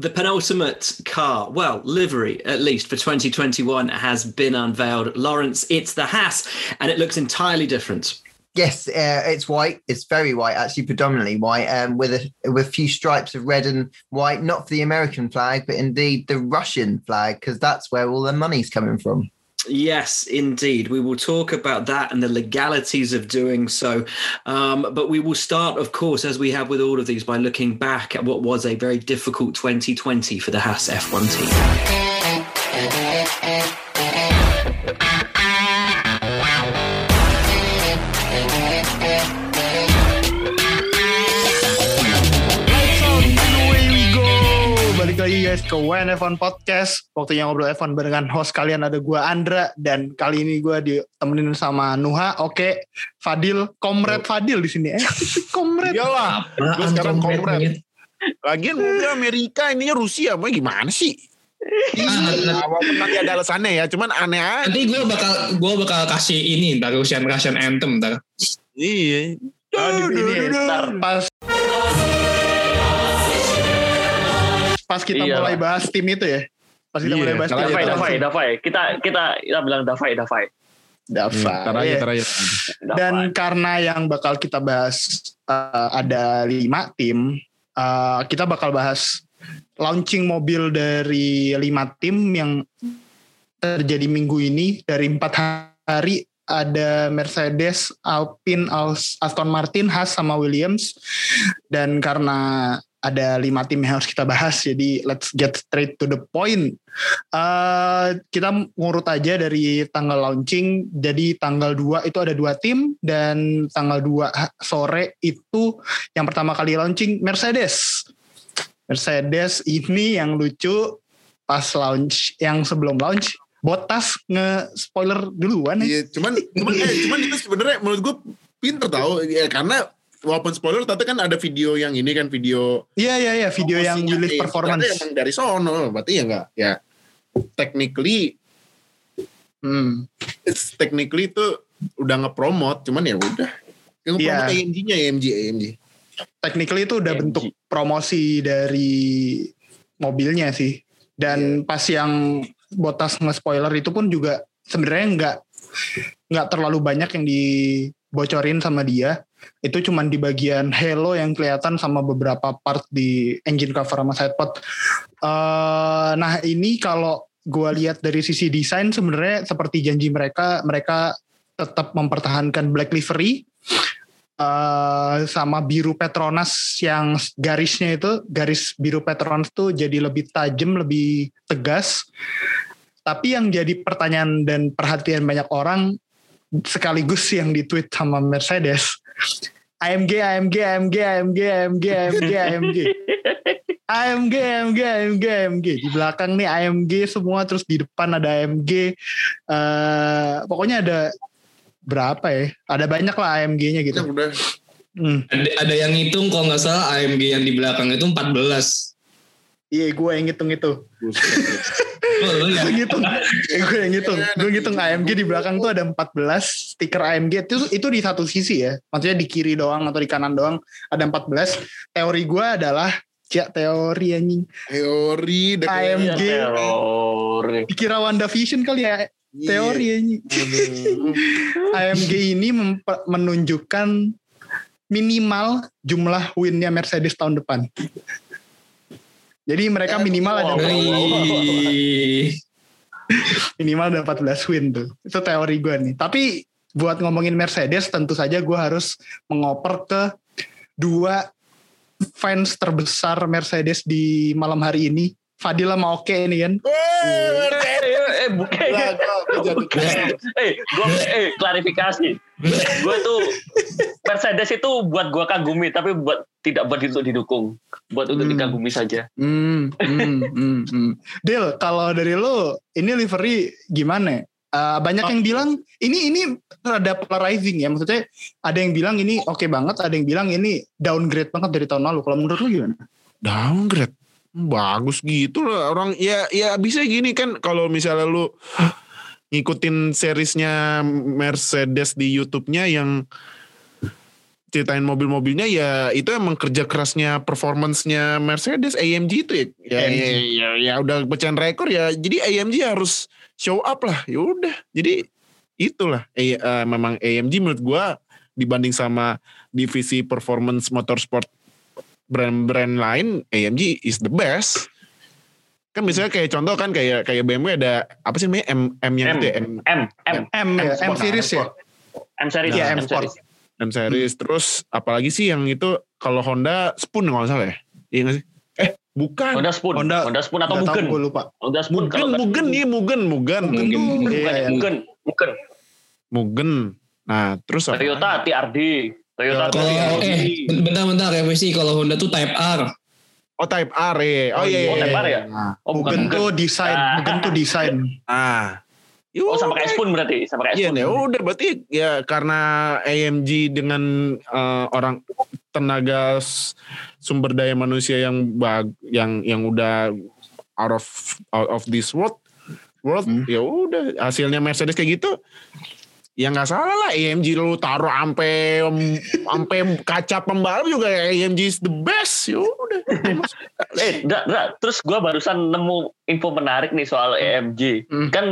The penultimate car, well, livery at least for 2021 has been unveiled. Lawrence, it's the Haas, and it looks entirely different. Yes, uh, it's white. It's very white, actually, predominantly white, um, with a with a few stripes of red and white. Not for the American flag, but indeed the Russian flag, because that's where all the money's coming from. Yes, indeed. We will talk about that and the legalities of doing so. Um, but we will start, of course, as we have with all of these, by looking back at what was a very difficult 2020 for the Haas F1 team. Ke WNF1 Podcast. Waktunya ngobrol F1 barengan host kalian ada gue Andra dan kali ini gue ditemenin sama Nuha. Oke, Fadil, Komrad Fadil di sini. Eh, Komrad. Iyalah, gue sekarang Komrad. Lagian mobil Amerika ininya Rusia, mau gimana sih? Iya, walaupun nanti ada alasannya ya, cuman aneh aja. Nanti gue bakal gue bakal kasih ini ntar Russian Russian anthem ntar. Iya. Oh, ini, ntar pas pas kita iya. mulai bahas tim itu ya. Pas kita iya. mulai bahas tim. Davai, Davai, Davai. Kita kita kita bilang Davai, Davai. Davai. Hmm, iya. terakhir, Dan karena yang bakal kita bahas uh, ada lima tim, uh, kita bakal bahas launching mobil dari lima tim yang terjadi minggu ini dari empat hari ada Mercedes, Alpine, Aston Martin, Haas sama Williams dan karena ada lima tim yang harus kita bahas jadi let's get straight to the point. Uh, kita ngurut aja dari tanggal launching jadi tanggal 2 itu ada dua tim dan tanggal 2 sore itu yang pertama kali launching Mercedes. Mercedes ini yang lucu pas launch yang sebelum launch Botas nge spoiler duluan. Ya. Iya, cuman cuman eh, cuman itu sebenarnya menurut gue pinter tau. Ya karena walaupun spoiler tapi kan ada video yang ini kan video iya iya iya video yang Willis performance. emang dari sono berarti ya enggak ya technically hmm. it's technically itu udah ngepromot cuman ya udah. Yang ngepromot yeah. AMG-nya AMG AMG technically itu udah AMG. bentuk promosi dari mobilnya sih. Dan yeah. pas yang botas nge-spoiler itu pun juga sebenarnya nggak nggak terlalu banyak yang dibocorin sama dia itu cuman di bagian halo yang kelihatan sama beberapa part di engine cover sama sidepod. Uh, nah ini kalau gue lihat dari sisi desain sebenarnya seperti janji mereka, mereka tetap mempertahankan black livery uh, sama biru Petronas yang garisnya itu garis biru Petronas tuh jadi lebih tajam, lebih tegas. Tapi yang jadi pertanyaan dan perhatian banyak orang sekaligus yang di tweet sama Mercedes AMG, AMG, AMG, AMG, AMG, AMG, AMG. AMG, AMG, AMG, AMG. Di belakang nih AMG semua, terus di depan ada AMG. Uh, pokoknya ada berapa ya? Ada banyak lah AMG-nya gitu. Udah. Hmm. Ada, ada yang ngitung kalau nggak salah AMG yang di belakang itu 14. Iya, gue yang ngitung itu. oh, gue ngitung, gue yang ngitung, gue ngitung AMG di belakang tuh ada 14 stiker AMG itu itu di satu sisi ya, maksudnya di kiri doang atau di kanan doang ada 14. Teori gue adalah Ya teori anjing. Teori AMG. Ya, teori. Dikira Wanda Vision kali ya. Teori anjing. AMG ini menunjukkan minimal jumlah winnya Mercedes tahun depan. Jadi mereka eh, minimal ada minimal ada 14 win tuh. Itu teori gue nih. Tapi buat ngomongin Mercedes tentu saja gue harus mengoper ke dua fans terbesar Mercedes di malam hari ini. Fadila mau oke ini kan. eh bukan. Eh, gue eh klarifikasi. gue tuh Mercedes itu buat gue kagumi tapi buat tidak buat untuk didukung, buat untuk hmm. dikagumi saja. Hmm, hmm, hmm, hmm. Deal, kalau dari lo ini livery gimana? Uh, banyak oh. yang bilang ini ini rada polarizing ya maksudnya ada yang bilang ini oke okay banget ada yang bilang ini downgrade banget dari tahun lalu kalau menurut lo gimana downgrade bagus gitu loh orang. Ya ya bisa gini kan kalau misalnya lu ngikutin seriesnya Mercedes di YouTube-nya yang ceritain mobil-mobilnya ya itu emang kerja kerasnya performance-nya Mercedes AMG itu ya. Ya, AMG. ya, ya, ya udah pecahan rekor ya. Jadi AMG harus show up lah ya udah. Jadi itulah eh, eh, memang AMG menurut gua dibanding sama divisi performance motorsport brand-brand lain AMG is the best. Kan misalnya kayak contoh kan kayak kayak BMW ada apa sih namanya? M M yang M. itu ya, M. M M. M ya, M Sport. series ya. M series Iya, M Sport. series. M series. Terus apalagi sih yang itu kalau Honda Spoon kalau nggak salah ya? Iya nggak sih? Eh bukan. Honda Spoon. Honda, Honda Spoon atau Mugen? gue lupa. Honda Spoon Mugen kalau nggak- Mugen nih Mugen Mugen. Mungkin Iya, iya. Mugen. Mugen. Mugen nah terus apa Toyota TRD Toyota Kalau eh bentar-bentar revisi kalau Honda tuh Type R. oh Type R ya oh iya Oh, iya Type R iya. ya? Nah, Oh bukan tuh desain, Ah. Mugen tuh desain. ah Oh sama kayak Spoon berarti sama kayak Iya, Spoon ya udah berarti ya karena AMG dengan eh, orang tenaga sumber daya manusia yang bag yang yang udah out of out of this world world Hmm. ya udah hasilnya Mercedes kayak gitu ya nggak salah lah AMG lu taruh ampe ampe kaca pembalap juga AMG is the best ya udah Eh, Dra, Dra, terus gue barusan nemu info menarik nih soal AMG. Hmm. Kan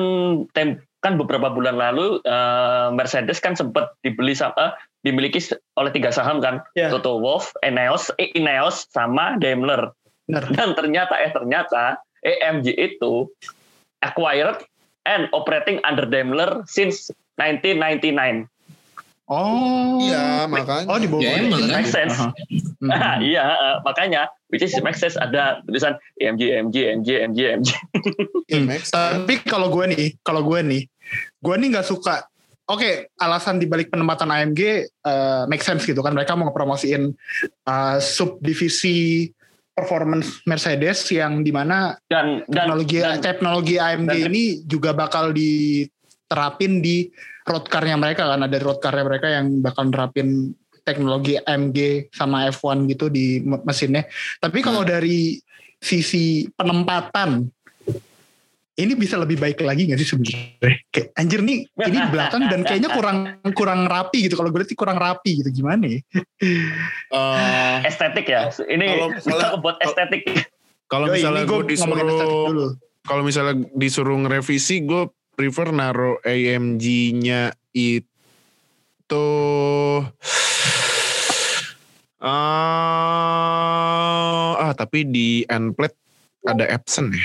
tem, kan beberapa bulan lalu eh, Mercedes kan sempat dibeli sama dimiliki se- oleh tiga saham kan, Iya. Toto Wolff, Ineos, eh, Ineos sama Daimler. Bener. Dan ternyata eh ternyata AMG itu acquired and operating under Daimler since 1999. Oh. iya makanya Oh di bawah. Ya? Make sense. Ah, iya, eh, makanya which is make sense ada tulisan AMG, AMG, AMG, AMG, AMG. Hmm. Max. Tapi kalau gue nih, kalau gue nih, gue nih nggak suka. Oke, alasan dibalik penempatan AMG eh, make sense gitu kan. Mereka mau ngepromosiin eh, subdivisi performance Mercedes yang di mana Dan dan teknologi dan, teknologi AMG dan- ini juga bakal diterapin di road car-nya mereka kan ada road car-nya mereka yang bakal nerapin teknologi AMG sama F1 gitu di me- mesinnya. Tapi kalau dari sisi penempatan ini bisa lebih baik lagi nggak sih sebenarnya? Kayak anjir nih ini di belakang dan kayaknya kurang kurang rapi gitu. Kalau gue lihat sih kurang rapi gitu gimana ya? Eh, estetik ya. Ini Kalau- buat estetik. kalau misalnya gue disuruh kalau misalnya disuruh ngerevisi gue prefer naruh AMG-nya itu ah ah tapi di end plate ada absent ya.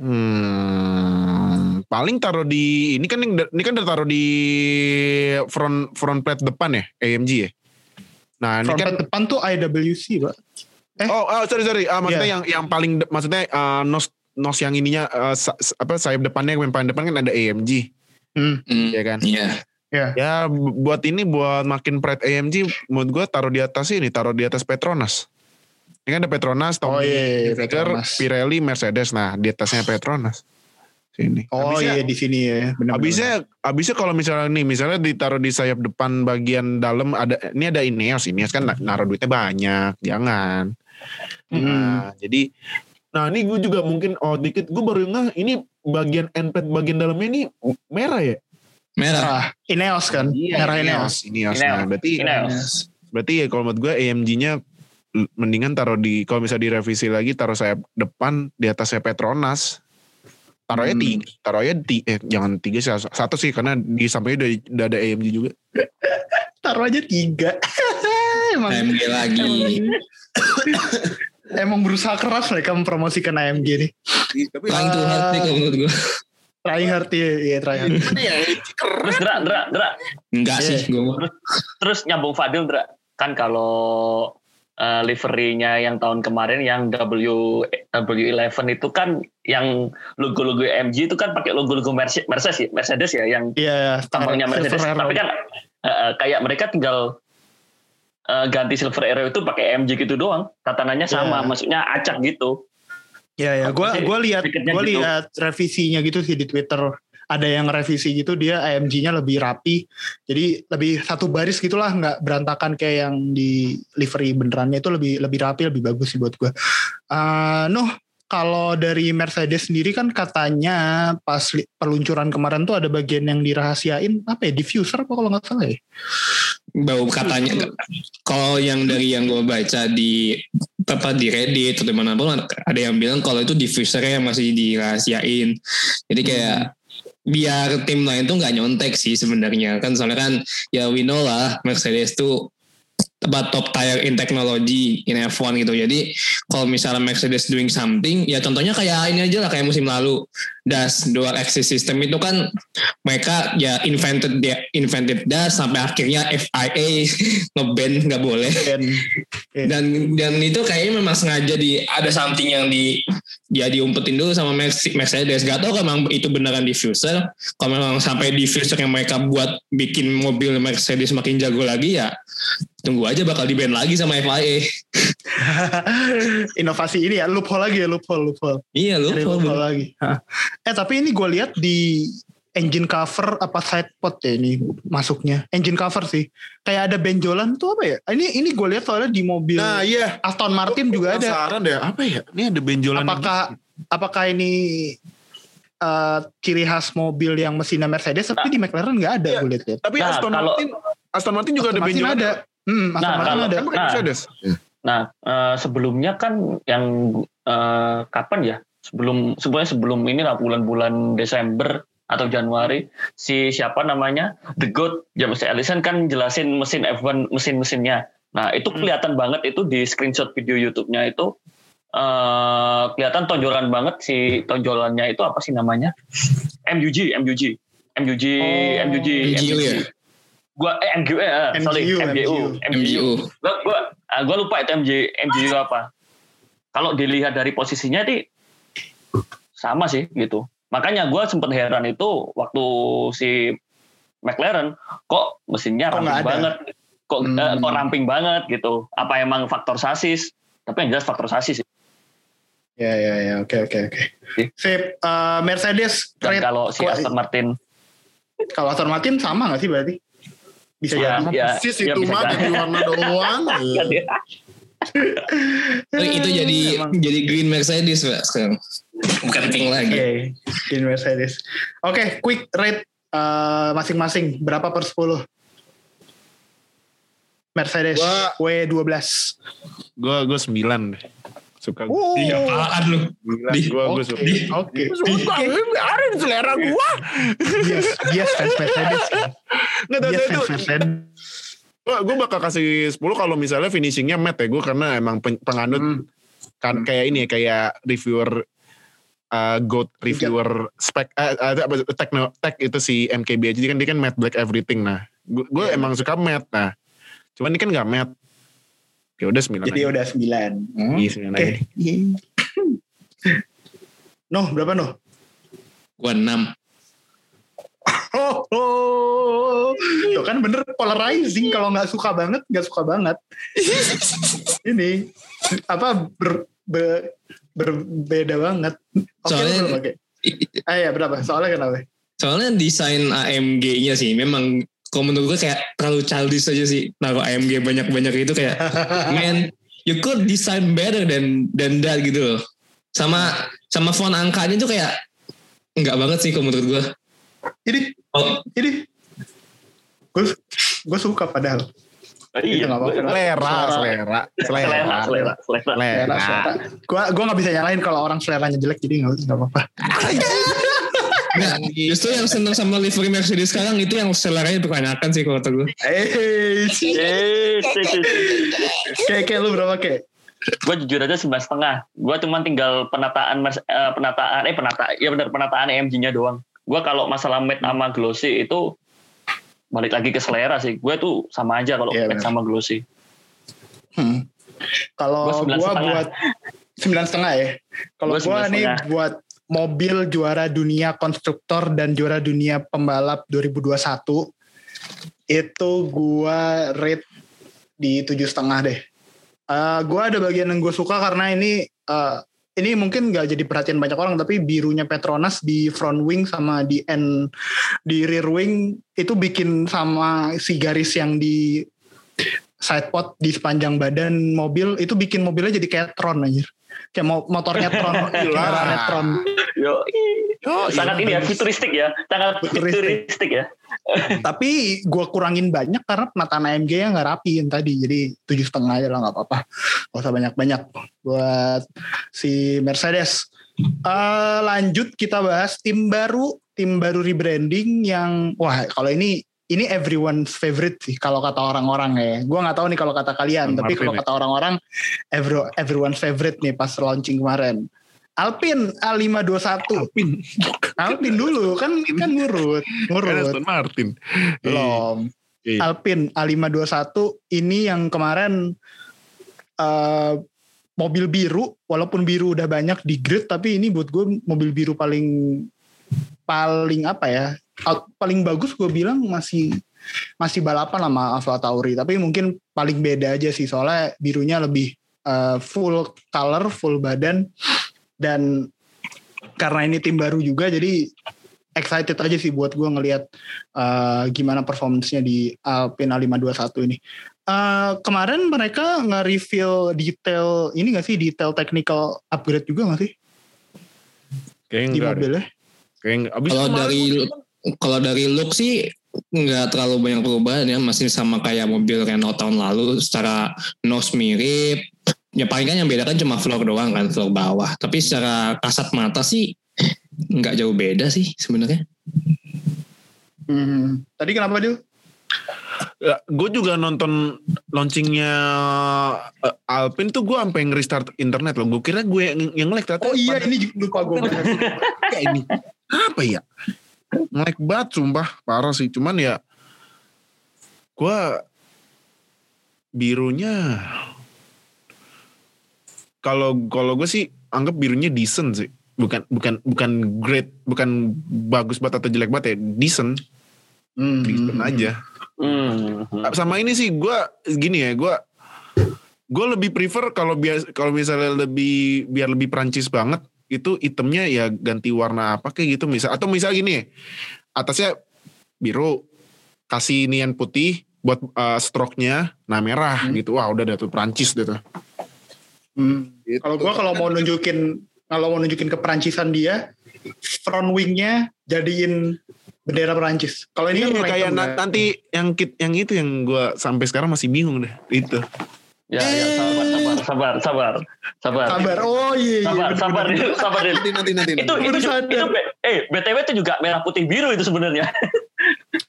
Hmm, paling taruh di ini kan ini kan udah taruh di front front plate depan ya AMG ya. Nah, ini Front kan plate depan tuh IWC, Pak. Eh? Oh, oh sorry sorry. Ah, maksudnya Iya. yang yang paling de- maksudnya ah, nos nos yang ininya sa- sa- apa sayap depannya yang paling depan kan ada AMG, Hmm. Hmm, ya kan? Iya. Ya bu- buat ini buat makin pride AMG menurut gua taruh di atas ini, taruh di atas Petronas. Ini kan ada Petronas, Oh, Tommy iya, iya, Hilfiger, Petronas. Pirelli, Mercedes. Nah, di atasnya Petronas. Sini. Oh Habisnya- iya di sini ya. Benar. Habisnya habisnya kalau misalnya nih misalnya ditaruh di sayap depan bagian dalam ada ini ada Ineos Ineos kan naruh duitnya banyak jangan Hmm. nah jadi nah ini gue juga mungkin oh dikit gue baru nggak ini bagian endpad bagian dalamnya ini merah ya Merah. Ah, Ineos kan? Merah Ineos. Ineos Ineos. nah berarti Ineos. berarti ya kalau menurut gue AMG-nya mendingan taruh di kalau bisa direvisi lagi taruh sayap depan di atasnya Petronas taruhnya Hmm. tiga taruhnya ti, eh, jangan tiga sih satu sih karena di sampingnya udah, udah ada AMG juga Taruh aja tiga. emang, AMG lagi. emang berusaha keras mereka mempromosikan AMG nih. tapi Trying too hard sih kalau menurut gue. Trying hard ya, iya trying hard. ya Terus Dra, Dra, Dra. Enggak Iya. sih gue mah. Terus nyambung Fadil, Dra. Kan kalau eh, liverynya yang tahun kemarin yang W W11 itu kan yang logo-logo AMG itu kan pakai logo-logo Merce- Mercedes ya, Mercedes ya yang Iya, tampangnya Mercedes. Tapi kan eh, kayak mereka tinggal eh, ganti Silver Arrow itu pakai AMG gitu doang. Tatanannya sama, Iya. maksudnya acak gitu. Iya ya, gue Apa sih gue lihat gue gitu? lihat revisinya gitu sih di Twitter. Ada yang revisi gitu dia AMG-nya lebih rapi. Jadi lebih satu baris gitulah nggak berantakan kayak yang di livery benerannya itu lebih lebih rapi lebih bagus sih buat gue. Eh Nuh kalau dari Mercedes sendiri kan katanya pas peluncuran kemarin tuh ada bagian yang dirahasiain apa ya diffuser apa kalau nggak salah ya? bau katanya kalau yang dari yang gue baca di apa di Reddit atau mana pun ada yang bilang kalau itu diffusernya yang masih dirahasiain. Jadi kayak biar tim lain tuh nggak nyontek sih sebenarnya. Kan soalnya kan ya we know lah Mercedes tuh apa top tier in technology in F1 gitu. Jadi kalau misalnya Mercedes doing something ya contohnya kayak ini aja lah kayak musim lalu. DAS dual axis system itu kan mereka ya invented dia invented DAS sampai akhirnya FIA ngeban nggak boleh. Dan dan itu kayaknya memang sengaja di ada something yang di dia diumpetin dulu sama Merce- Mercedes. Gak tau memang itu beneran diffuser. Kalau memang sampai diffuser yang mereka buat bikin mobil Mercedes makin jago lagi ya tunggu aja bakal di lagi sama FIA inovasi ini ya loophole lagi ya loophole loophole. iya Cari loophole lagi. Eh tapi ini gue lihat di engine cover apa side pod ya ini masuknya engine cover sih kayak ada benjolan tuh apa ya ini ini gue lihat soalnya di mobil Nah iya. Aston Martin juga ada Penasaran deh apa ya? Ini ada benjolan. apakah apakah ini eh, ciri khas mobil yang mesinnya Mercedes tapi di McLaren nggak ada Iya. gue lihat Tapi Nah, Aston kalau- Martin Aston Martin juga Aston ada Martin benjolan. ada hmm, Aston Nah, Martin kalau- ada Kan Nah. Mercedes. Nah, eh, sebelumnya kan yang eh, kapan ya? Sebelum sebenarnya sebelum ini lah bulan-bulan Desember atau Januari si siapa namanya? The Goat James Ellison kan jelasin mesin F1 mesin-mesinnya. Nah, itu kelihatan banget itu di screenshot video YouTube-nya itu eh kelihatan tonjolan banget si tonjolannya itu apa sih namanya? MUG, MUG. MUG, Oh, MUG, MGU ya? Gua eh MGU eh sorry, MGU, MGU, gua gua ah, gua lupa itu MJ MGU apa. Kalau dilihat dari posisinya sih sama sih gitu makanya gua sempet heran itu waktu si McLaren kok mesinnya Kok ramping banget kok Hmm. eh, kok ramping banget gitu apa emang faktor sasis tapi yang jelas faktor sasis sih. ya ya ya oke oke oke sip eh, Mercedes dan kalau si kok- Aston Martin kalau Aston Martin sama nggak sih berarti bisa ya, jadi ya, Sis ya itu mah jadi. warna doang. Dia. Oh, itu jadi Emang. jadi green Mercedes pak sekarang bukan pink lagi Oke, di Mercedes. Oke, quick rate eh, masing-masing berapa per 10? Mercedes Gua- W12. Gue gue sembilan deh. Suka gue. Oh, Iya apaan lu. Di- Gue gue Oke, suka. oke. Suka, biarin selera gue. Dia dia fans Mercedes. kan? Nggak tahu itu. Mercedes. Gue bakal kasih 10 kalau misalnya finishingnya matte ya. Gue karena emang pen- penganut Hmm. kan kayak ini ya kayak reviewer uh, goat reviewer spek eh, ada apa techno tech itu si MKB jadi kan dia kan matte black everything nah gue Iya. emang suka matte nah cuman ini kan nggak matte ya udah sembilan Jadi aja udah 9. Iya, sembilan Oke. aja deh. Noh, berapa Noh? gua enam Oh, oh. Tuh kan bener polarizing kalau nggak suka banget, nggak suka banget. Ini apa ber, be- berbeda banget. Oke, Soalnya- lu belum, oke. Ah ya berapa? Soalnya kenapa? soalnya desain AMG-nya sih memang kalau menurut gue kayak terlalu childish aja sih naruh AMG banyak-banyak itu kayak man you could design better than than that gitu loh sama sama font angkanya tuh kayak enggak banget sih kalau menurut gue Ini, oh, ini. Gue gue suka padahal. Iya, nggak apa-apa. selera selera selera, selera, selera. Selera, selera. Gue gue nggak bisa nyalain kalau orang seleranya jelek jadi nggak nggak apa-apa. enggak, justru yang seneng sama livery Mercedes sekarang itu yang seleranya dipertanyakan sih kalau kata gue Eh, Eh, sih, sih, sih. kayak kayak lu berapa kayak? gue jujur aja sembilan setengah gue cuma tinggal penataan mas- eh, penataan eh penata ya benar penataan EMG-nya doang gue kalau masalah matte sama glossy itu balik lagi ke selera sih gue tuh sama aja kalau Iya, matte benar. sama glossy Hmm. Kalau gue buat sembilan setengah ya. Kalau gue nih buat mobil juara dunia konstruktor dan juara dunia pembalap 2021 itu gue rate di tujuh setengah deh. Eh gue ada bagian yang gue suka karena ini eh, ini mungkin gak jadi perhatian banyak orang tapi birunya Petronas di front wing sama di end di rear wing itu bikin sama si garis yang di side pod di sepanjang badan mobil itu bikin mobilnya jadi kayak Tron anjir. Kayak mo- motornya Tron, kendaraannya Tron. Yo, Oh, sangat iya, ini ya futuristik ya, sangat Futuristik. futuristik ya. Tapi gue kurangin banyak karena penataan AMG-nya nggak rapi yang tadi. Jadi tujuh setengah aja lah nggak apa-apa. Gak usah banyak-banyak buat si Mercedes. Eh, lanjut kita bahas tim baru, tim baru rebranding yang wah kalau ini ini everyone's favorite sih kalau kata orang-orang ya. Gue nggak tahu nih kalau kata kalian, tapi kalau ya. kata orang-orang every- everyone's favorite nih pas launching kemarin. Alpine A521. Alpin. Alpine dulu kan kan ngurut, ngurut. Aston Martin. Belum. Iya. Alpine A521 ini yang kemarin eh, mobil biru, walaupun biru udah banyak di grid, tapi ini buat gue mobil biru paling paling apa ya? out- paling bagus gue bilang masih masih balapan sama Alfa Tauri, tapi mungkin paling beda aja sih soalnya birunya lebih eh, full color, full badan dan karena ini tim baru juga jadi excited aja sih buat gue ngelihat eh, gimana performance-nya di Alpine A521 ini. Eh, kemarin mereka nge-reveal detail ini gak sih detail technical upgrade juga gak sih Kayaknya di mobilnya? Abis Kalau dari kalau dari look sih nggak terlalu banyak perubahan ya masih sama kayak mobil Renault tahun lalu secara nose mirip ya paling kan yang beda kan cuma floor doang kan floor bawah tapi secara kasat mata sih nggak jauh beda sih sebenarnya Hmm. Tadi kenapa dia? Ya, gue juga nonton launchingnya eh, Alpine tuh gue sampai nge-restart internet loh. Gue kira gue yang, yang nge-lag ternyata. Oh iya ini lupa gue. kayak ini. Apa ya? Nge-lag banget sumpah. Parah sih. Cuman ya. Gue. Birunya. Kalau kalau gue sih anggap birunya decent sih. Bukan bukan bukan great, bukan bagus banget atau jelek banget ya. Decent, Hmm. decent aja. Hmm. sama ini sih gue gini ya gue gue lebih prefer kalau bias kalau misalnya lebih biar lebih Prancis banget itu itemnya ya ganti warna apa kayak gitu misal atau misal gini atasnya biru kasih nian putih buat uh, stroke-nya nah merah Hmm. gitu wah udah ada tuh Prancis deh tuh Hmm. Gitu. Kalau gue kalau mau nunjukin kalau mau nunjukin keperancisan dia, front wingnya jadiin bendera Perancis. Kalau ini Iya, kan kayak na- nanti yang kit yang itu yang gue sampai sekarang masih bingung deh itu Ya, ya, sabar, sabar, sabar, sabar, sabar. Sabar. Oh iya. iya, Sabar, bener, sabar, bener. Dil, sabar, Dil. nanti nanti nanti Itu, itu, itu, be- eh, BTW itu juga merah putih biru itu sebenarnya.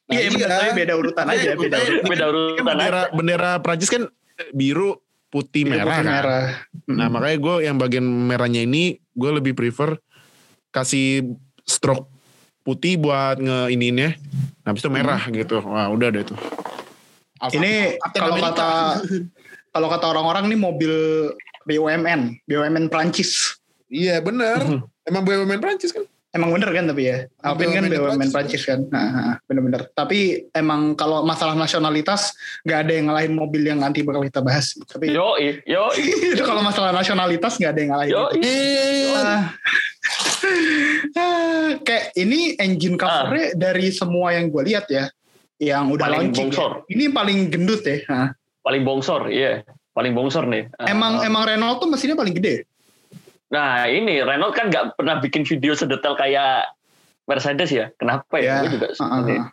Iya, bener, tapi beda urutan aja. Iya, Beda iya. urutan. Beda Kan urutan bendera bendera Prancis kan biru putih Biru, merah putih, kan merah. Nah Hmm. makanya gue yang bagian merahnya ini gue lebih prefer kasih stroke putih buat nge iniinnya. Nah habis itu merah gitu. Wah udah deh tuh. Alpha- Ini kalau kata kalau kata orang-orang nih mobil BUMN, BUMN Prancis. Iya bener. Emang BUMN Prancis kan? Emang bener kan tapi ya, Alpine kan BUMN BUMN Prancis. Kan, nah, nah, bener-bener. Tapi emang kalau masalah nasionalitas nggak ada yang ngalahin mobil yang nanti bakal kita bahas. Tapi Yo, yo, itu kalau masalah nasionalitas nggak ada yang ngalahin. yo. Ah. Ah, kayak ini engine covernya dari semua yang gue lihat ya, yang udah Paling launching. ya. Ini paling gendut ya. Nah, Paling bongsor, iya. Paling bongsor nih. emang Ah. emang Renault tuh mesinnya paling gede. Nah ini Renault kan nggak pernah bikin video sedetail kayak Mercedes ya. Kenapa ya? Ya, Gue juga Ah, ah, ah.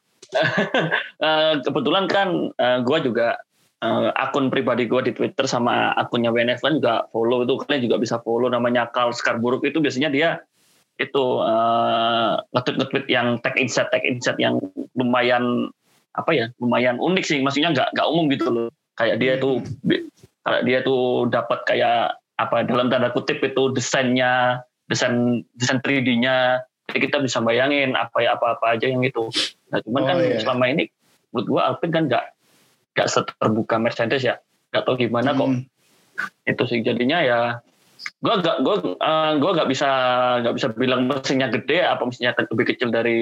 Eh, kebetulan kan gue juga eh, akun pribadi gue di Twitter sama akunnya WNF kan juga follow itu kalian juga bisa follow namanya Carl Scarborough itu biasanya dia itu eh, nge-tweet nge-tweet yang tag insight tag insight yang lumayan apa ya lumayan unik sih maksudnya nggak nggak umum gitu loh kayak dia itu kayak dia tuh dapat kayak apa dalam tanda kutip itu desainnya desain desain 3D-nya jadi kita bisa bayangin apa ya apa apa aja yang itu nah cuman Oh, kan iya. selama ini menurut gua Alpine kan nggak nggak seterbuka Mercedes ya nggak tahu gimana kok Hmm. itu sih jadinya ya gua gak gua eh, gua nggak bisa nggak bisa bilang mesinnya gede apa mesinnya lebih kecil dari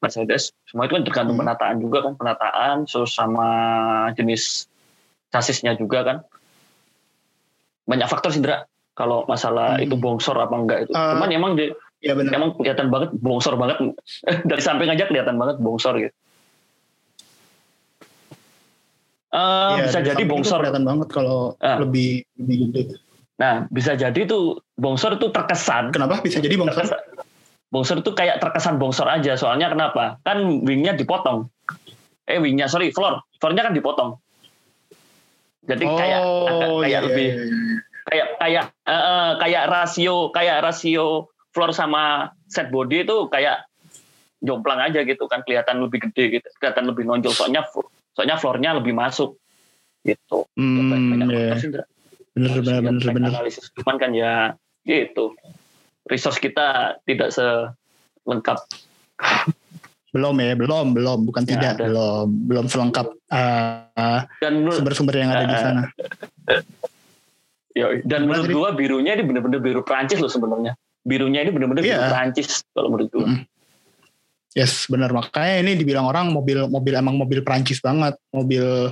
Mercedes semua itu kan tergantung Hmm. penataan juga kan penataan terus sama jenis chassisnya juga kan banyak faktor sih Indra kalau masalah Hmm. itu bongsor apa enggak itu Eh, cuman emang dia Ya benar. emang kelihatan banget bongsor banget dari samping aja kelihatan banget bongsor gitu Eh, Iya, bisa jadi bongsor kelihatan banget kalau Ah. lebih lebih gede. Nah, bisa jadi tuh bongsor tuh terkesan. Kenapa bisa jadi bongsor? terkesan bongsor tuh kayak terkesan bongsor aja. Soalnya kenapa? Kan wingnya dipotong. Eh wingnya sorry floor, floornya kan dipotong. Jadi kayak agak, Oh, kayak iya, lebih iya, iya. kayak kayak eh, eh, kayak rasio kayak rasio floor sama set body itu kayak jomplang aja gitu kan kelihatan lebih gede gitu kelihatan lebih nonjol soalnya soalnya floornya lebih masuk gitu banyak- Hmm, banyak sih, Indra. Bener, bener, bener, bener. analisis cuman kan ya gitu resource kita tidak selengkap Belum ya, belum, belum, bukan Ya, tidak, ada. belum, belum selengkap uh, dan sumber-sumber yang ada di Eh, sana. Yoi. dan menurut gua birunya ini bener-bener biru Prancis loh sebenarnya birunya ini bener-bener biru Iya. Prancis kalau menurut gua Mm. Yes, benar. Makanya ini dibilang orang mobil mobil emang mobil Prancis banget, mobil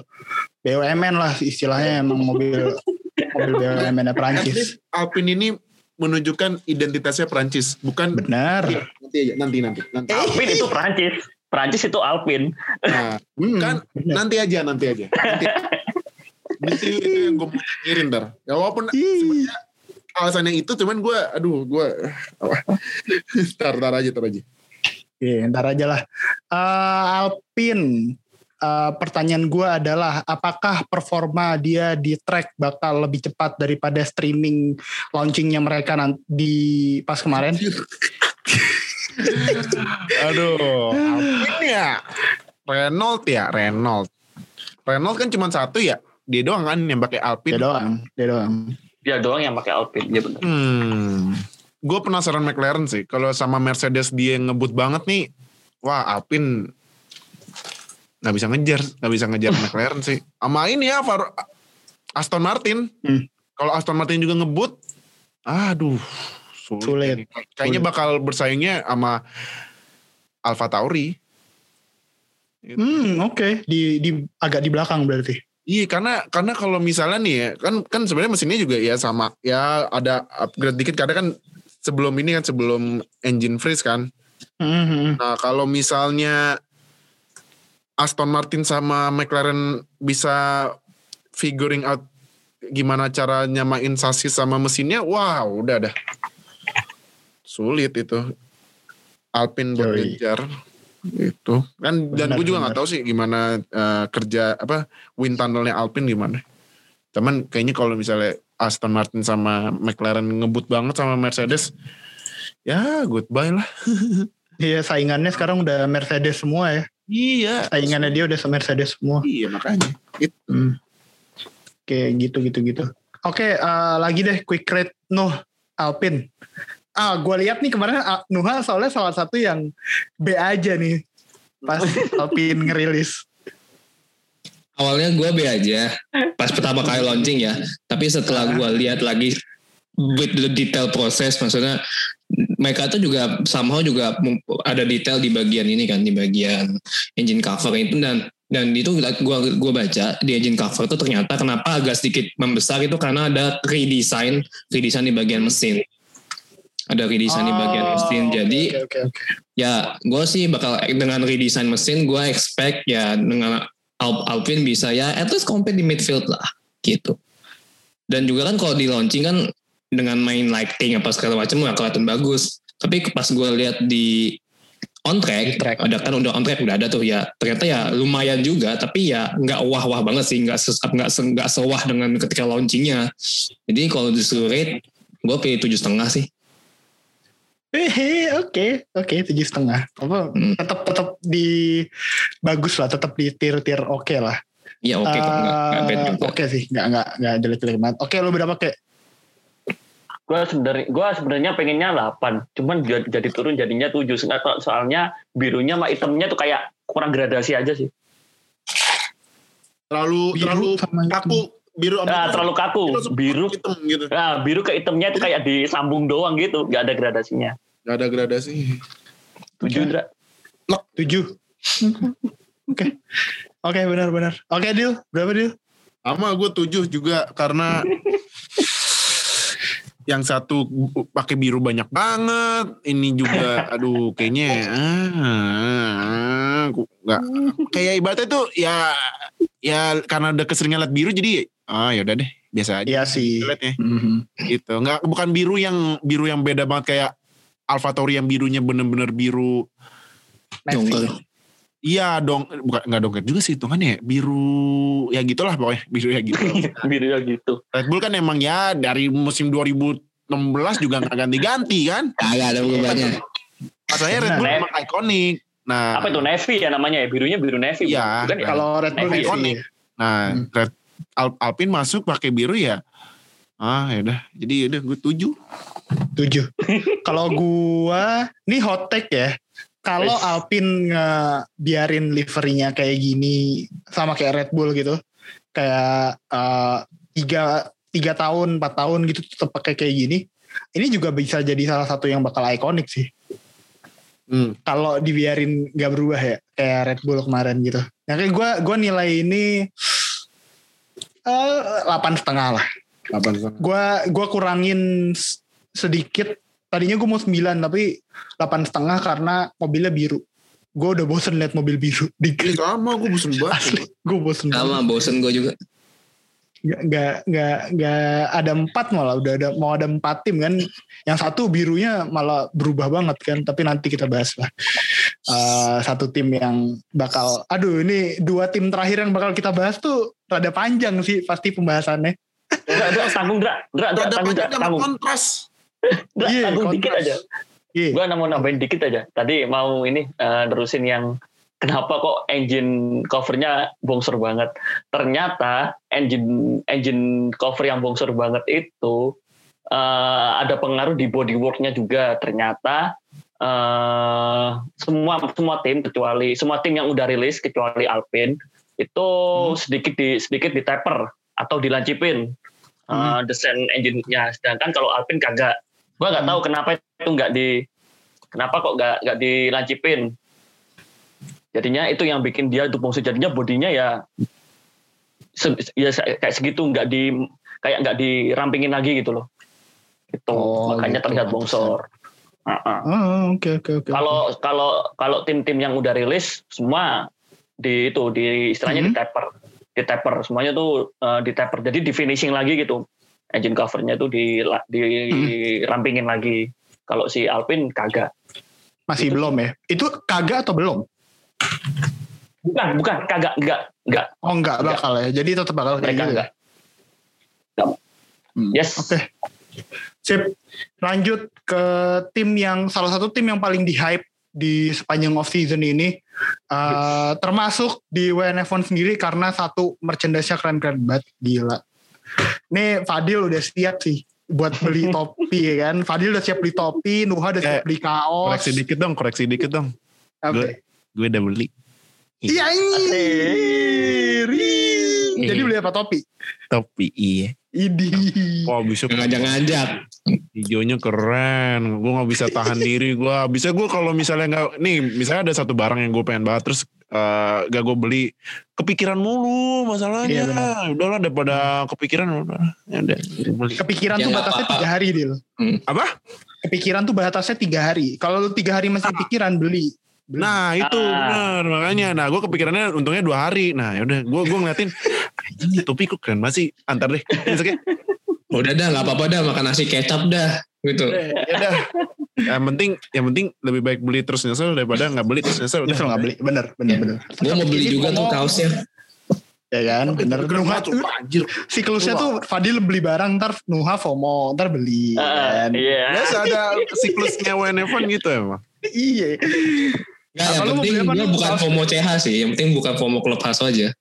BUMN lah istilahnya emang mobil mobil BUMN Prancis. Alpine ini menunjukkan identitasnya Prancis, bukan Benar. nanti aja, nanti nanti nanti. Alpine itu Prancis Prancis itu Alpine Nah, Hmm, kan benar. nanti aja, nanti aja. Nanti. Nanti itu yang gue mau ngirin ntar. Ya walaupun Ih. alasannya itu, cuman gue, aduh, gue, ntar, ntar aja, ntar aja. Oke, ntar aja lah. Eh, Alpine, eh, pertanyaan gue adalah apakah performa dia di track bakal lebih cepat daripada streaming launchingnya mereka nanti di pas kemarin? Aduh, Alpine ya. Renault ya, Renault. Renault kan cuma satu ya. Dia doang kan yang pakai Alpine. Dia doang, dia doang. dia doang yang pakai Alpine ya benar Hmm. Gue penasaran McLaren sih. Kalau sama Mercedes dia ngebut banget nih. Wah Alpine nggak bisa ngejar, nggak bisa ngejar McLaren sih. Sama ini ya Far- Aston Martin. Hmm. Kalau Aston Martin juga ngebut, aduh sulit. Sulit. Kayaknya Sulit. bakal bersaingnya sama Alfa Tauri. Hmm, oke. Di di agak di belakang berarti. Iya karena karena kalau misalnya nih ya kan kan sebenarnya mesinnya juga ya sama ya ada upgrade dikit karena kan sebelum ini kan sebelum engine freeze kan. Hmm, Nah kalau misalnya Aston Martin sama McLaren bisa figuring out gimana cara nyamain sasis sama mesinnya, wow udah dah. Sulit itu. Alpine buat ngejar. Itu kan dan gue juga nggak tahu sih gimana eh, kerja apa wind tunnelnya Alpine gimana. Cuman kayaknya kalau misalnya Aston Martin sama McLaren ngebut banget sama Mercedes, ya goodbye lah. Iya saingannya sekarang udah Mercedes semua ya. Iya. Saingannya dia udah sama Mercedes semua. Iya makanya. Itu. Hmm. Oke gitu gitu gitu. Oke eh, lagi deh quick rate Nuh Alpine. Ah gue lihat nih kemarin ah, Nuha soalnya salah satu yang B aja nih pas Alpine ngerilis. awalnya gue B aja pas pertama kali launching ya tapi setelah gue lihat lagi with the detail proses maksudnya mereka tuh juga somehow juga ada detail di bagian ini kan di bagian engine cover itu. Dan dan itu gua gua baca di engine cover itu ternyata kenapa agak sedikit membesar itu karena ada redesign redesign di bagian mesin. Ada redesign di bagian Oh, mesin. jadi oke oke. ya gue sih bakal dengan redesign mesin gue expect ya dengan Al- Alpine bisa ya at least compete di midfield lah gitu. Dan juga kan kalau di launching kan dengan main lighting apa segala macam nggak kelihatan bagus tapi pas gue lihat di on track, track. ada kan udah on track udah ada tuh ya ternyata ya lumayan juga tapi ya nggak wah wah banget sih nggak nggak se- nggak sewah dengan ketika launchingnya jadi kalau disuruh rate gue pilih tujuh setengah sih Hehe, oke, oke, tujuh setengah. Apa? Hmm. Tetap tetap di bagus lah, tetap di tier tier oke lah. ya oke kok nggak nggak bad Eh, juga. Oke sih, nggak nggak nggak jelek jelek banget. Oke, lo berapa kek? Gue sebenarnya gua sebenarnya pengennya 8 cuman jadi, jadi turun jadinya 7 Soalnya- soalnya birunya sama hitamnya tuh kayak kurang gradasi aja sih. Terlalu Biru terlalu kaku. Biru sama nah, terlalu kaku. Biru hitam gitu. nah biru ke hitamnya itu kayak disambung doang gitu. Nggak ada gradasinya. Gak ada gradasi. 7 Indra Tujuh. Oke, oke benar-benar. Oke deal, berapa deal? Sama gue tujuh juga. Karena yang satu pakai biru banyak banget. Ini juga, aduh, kayaknya ah, gua nggak kayak ibaratnya tuh ya ya karena udah keseringan liat biru jadi ah ya udah deh biasa aja Iya sih. liatnya Mhm. gitu nggak bukan biru yang biru yang beda banget kayak AlphaTauri yang birunya bener-bener biru. Iya dong bukan nggak dongker juga sih hitungannya ya. biru ya gitulah pokoknya biru ya gitu Birunya gitu. Red Bull kan emang ya dari musim 2016 juga nggak ganti-ganti kan Kagak ada perubahannya. Masalahnya Red Bull emang ikonik nah Apa itu navy ya namanya ya? Birunya biru navy. Iya. ya? Kalau Red Bull sih. ikonik. nah Red Al- Alpine masuk pakai biru ya ah ya udah jadi ya udah gue tujuh Tujuh. Kalau gua, ini hot take ya. Kalau. Alpine biarin liverinya kayak gini sama kayak Red Bull gitu, kayak eh, tiga tiga tahun, empat tahun gitu tetap pakai kayak gini, ini juga bisa jadi salah satu yang bakal ikonik sih. hmm. Kalau dibiarin nggak berubah ya, kayak Red Bull kemarin gitu. Nah, kayak gua gua nilai ini eh, delapan setengah lah. Gua gua kurangin sedikit. Tadinya gue mau 9 tapi delapan setengah karena mobilnya biru. Gue udah bosen liat mobil biru. Di, Ini sama gue bosen banget asli, gue bosen. banget. Sama bosen gue juga. Gak, gak, gak, gak ada empat malah udah ada mau ada empat tim kan. Yang satu birunya malah berubah banget kan. Tapi nanti kita bahas lah. Eh, satu tim yang bakal, aduh ini dua tim terakhir yang bakal kita bahas tuh rada panjang sih pasti pembahasannya. Dra, Dra, tanggung Dra. Dra, Dra, ada tanggung Dra, panjang Dra, Iya, tanggung dikit aja. Iya. Gue mau nambahin dikit aja. Tadi mau ini eh, nerusin yang kenapa kok engine covernya bongsor banget. Ternyata engine engine cover yang bongsor banget itu eh, ada pengaruh di bodyworknya juga. Ternyata eh, semua semua tim kecuali semua tim yang udah rilis kecuali Alpine itu sedikit di sedikit di taper atau dilancipin eh, desain engine-nya. Sedangkan kalau Alpine kagak. Gua nggak tahu kenapa itu nggak di kenapa kok nggak nggak dilancipin. Jadinya itu yang bikin dia tuh bongsor jadinya bodinya ya se- ya kayak segitu nggak di kayak nggak dirampingin lagi gitu loh. Itu Oh, makanya gitu, terlihat bongsor. Uh-uh. Oh, oke oke oke. Kalau kalau kalau tim-tim yang udah rilis semua di itu di istilahnya di Mhm. taper, di taper semuanya tuh eh, di taper. Jadi di finishing lagi gitu. Engine covernya tuh di dirampingin lagi. Kalau si Alpine kagak. Masih belum ya? Itu kagak atau belum? Bukan, bukan, kagak, enggak, enggak. Oh enggak Enggak. bakal ya. Jadi tetap bakal kayak gitu. enggak. Hmm. Yes. Oke. Sip. Lanjut ke tim yang salah satu tim yang paling di hype di sepanjang off season ini. Eh, termasuk di WNF1 sendiri karena satu merchandise-nya keren-keren banget. Gila. Nih Fadil udah siap sih buat beli topi ya kan. Fadil udah siap beli topi, Nuha udah siap Eh, beli kaos. koreksi dikit dong koreksi dikit dong Apa? gue- gue udah beli Iya iri. Jadi Iya. beli apa topi? topi iya Idi. wah bisa Ngajak-ngajak. hijaunya keren gue nggak bisa tahan diri gue bisa gue kalau misalnya nggak nih misalnya ada satu barang yang gue pengen banget terus eh, gak gue beli kepikiran mulu masalahnya Iya, udahlah daripada kepikiran udah ya udah gue beli Kepikiran Ya, tuh batasnya tiga hari Dil. apa Kepikiran tuh batasnya tiga hari. Kalau lu tiga hari masih pikiran beli. Beli. nah itu Ah. benar makanya nah gue kepikirannya untungnya dua hari nah yaudah gue gue ngeliatin ini topi kok keren banget sih antar deh Misalnya, Udah dah nggak apa-apa dah makan nasi kecap dah. Gitu. ya udah yang penting yang penting lebih baik beli terus nyesel daripada nggak beli terus nyesel Nyesel nggak beli. Bener, bener, Iya. bener. Gue mau beli juga tuh kaosnya. Ya kan, bener. Banget tuh, anjir siklusnya tuh Fadil beli barang, ntar Nuha FOMO, ntar beli. Ah, kan. Iya. biasa ada siklusnya WNF1 gitu emang Iya. Nggak, Apa yang penting Nuh? bukan? FOMO CH sih. Yang penting bukan FOMO klub khas aja.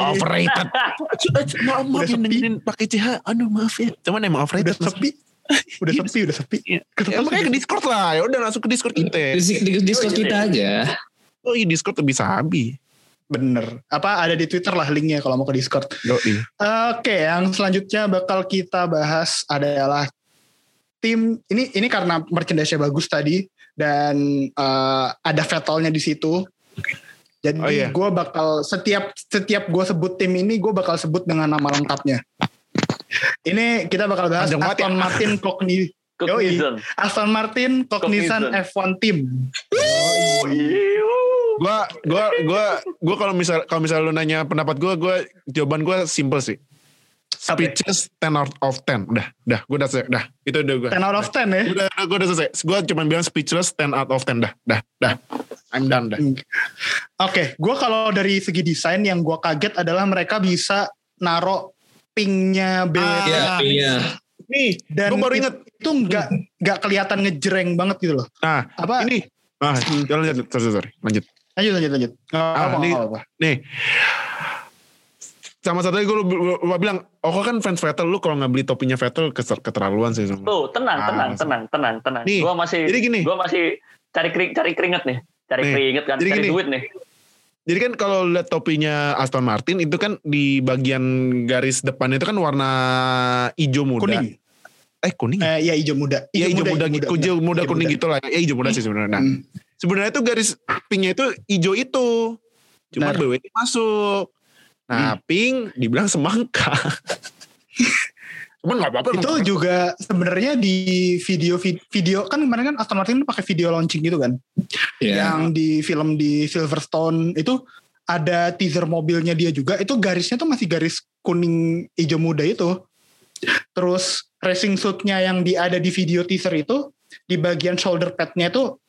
overrated maaf maaf Udah dengerin pakai CH aduh maaf ya cuman emang Udah overrated sepi. Udah sepi, udah sepi. Iya. Ketemu Ya, makanya ke Discord lah ya udah langsung ke Discord kita Di, di, di Discord kita aja. oh iya Discord lebih sabi Bener. Apa ada di Twitter lah linknya kalau mau ke Discord. Oke, yang selanjutnya bakal kita bahas adalah tim ini ini karena merchandise-nya bagus tadi dan eh, ada Vettelnya di situ. Jadi Oh, iya. gue bakal setiap setiap gue sebut tim ini gue bakal sebut dengan nama lengkapnya. Ini kita bakal bahas Panjang ya. Aston Martin Cogni Cognizant. Aston Martin Cognizant Cognizant. F1 Team. Oh, iya. gua gua gua gua kalau misal kalau misal lu nanya pendapat gua gua jawaban gua simple sih speechless 10 out of 10. Udah, udah, gue udah selesai. Udah, itu udah gue. 10 out of 10 ya. Udah, udah gue udah selesai. Gue cuma bilang speechless 10 out of 10. Dah, dah, dah. I'm done dah. Oke, gue kalau dari segi desain yang gue kaget adalah mereka bisa naro pingnya BWT Iya, Ah. iya. nih dan Gue baru inget. itu nggak nggak kelihatan ngejreng banget gitu loh. Nah, Apa? ini. Ah, jalan, lanjut, sorry, sorry, lanjut. Lanjut lanjut lanjut. Ah, apa-apa, ini- nggak apa-apa. Nih, sama satu lagi gue lupa bilang, oh kan fans Vettel lu kalau nggak beli topinya Vettel keterlaluan sih. Sama. Tuh, tenang, Ah, tenang, tenang, tenang, tenang. Nih, gua masih jadi gini. gua masih cari kering, cari keringet nih. Cari Nih, keringet kan, jadi cari gini. duit nih. Jadi kan kalau lihat topinya Aston Martin itu kan di bagian garis depan itu kan warna hijau muda. Kuning. Eh kuning. ya? Eh, ya hijau muda. Iya hijau muda, hijau hijau muda, Hijau kuning muda. gitu lah. Ya hijau muda sih sebenarnya. Nah, Hmm. sebenarnya itu garis pinknya itu hijau itu. Cuma Benar. BWT masuk. Nah, pink dibilang semangka. Cuman nggak apa-apa. Itu emang. juga sebenarnya di video vid- video kan kemarin kan Aston Martin pakai video launching gitu kan. Iya. Yang di film di Silverstone itu ada teaser mobilnya dia juga itu garisnya tuh masih garis kuning hijau muda itu. Terus racing suitnya yang di ada di video teaser itu di bagian shoulder padnya itu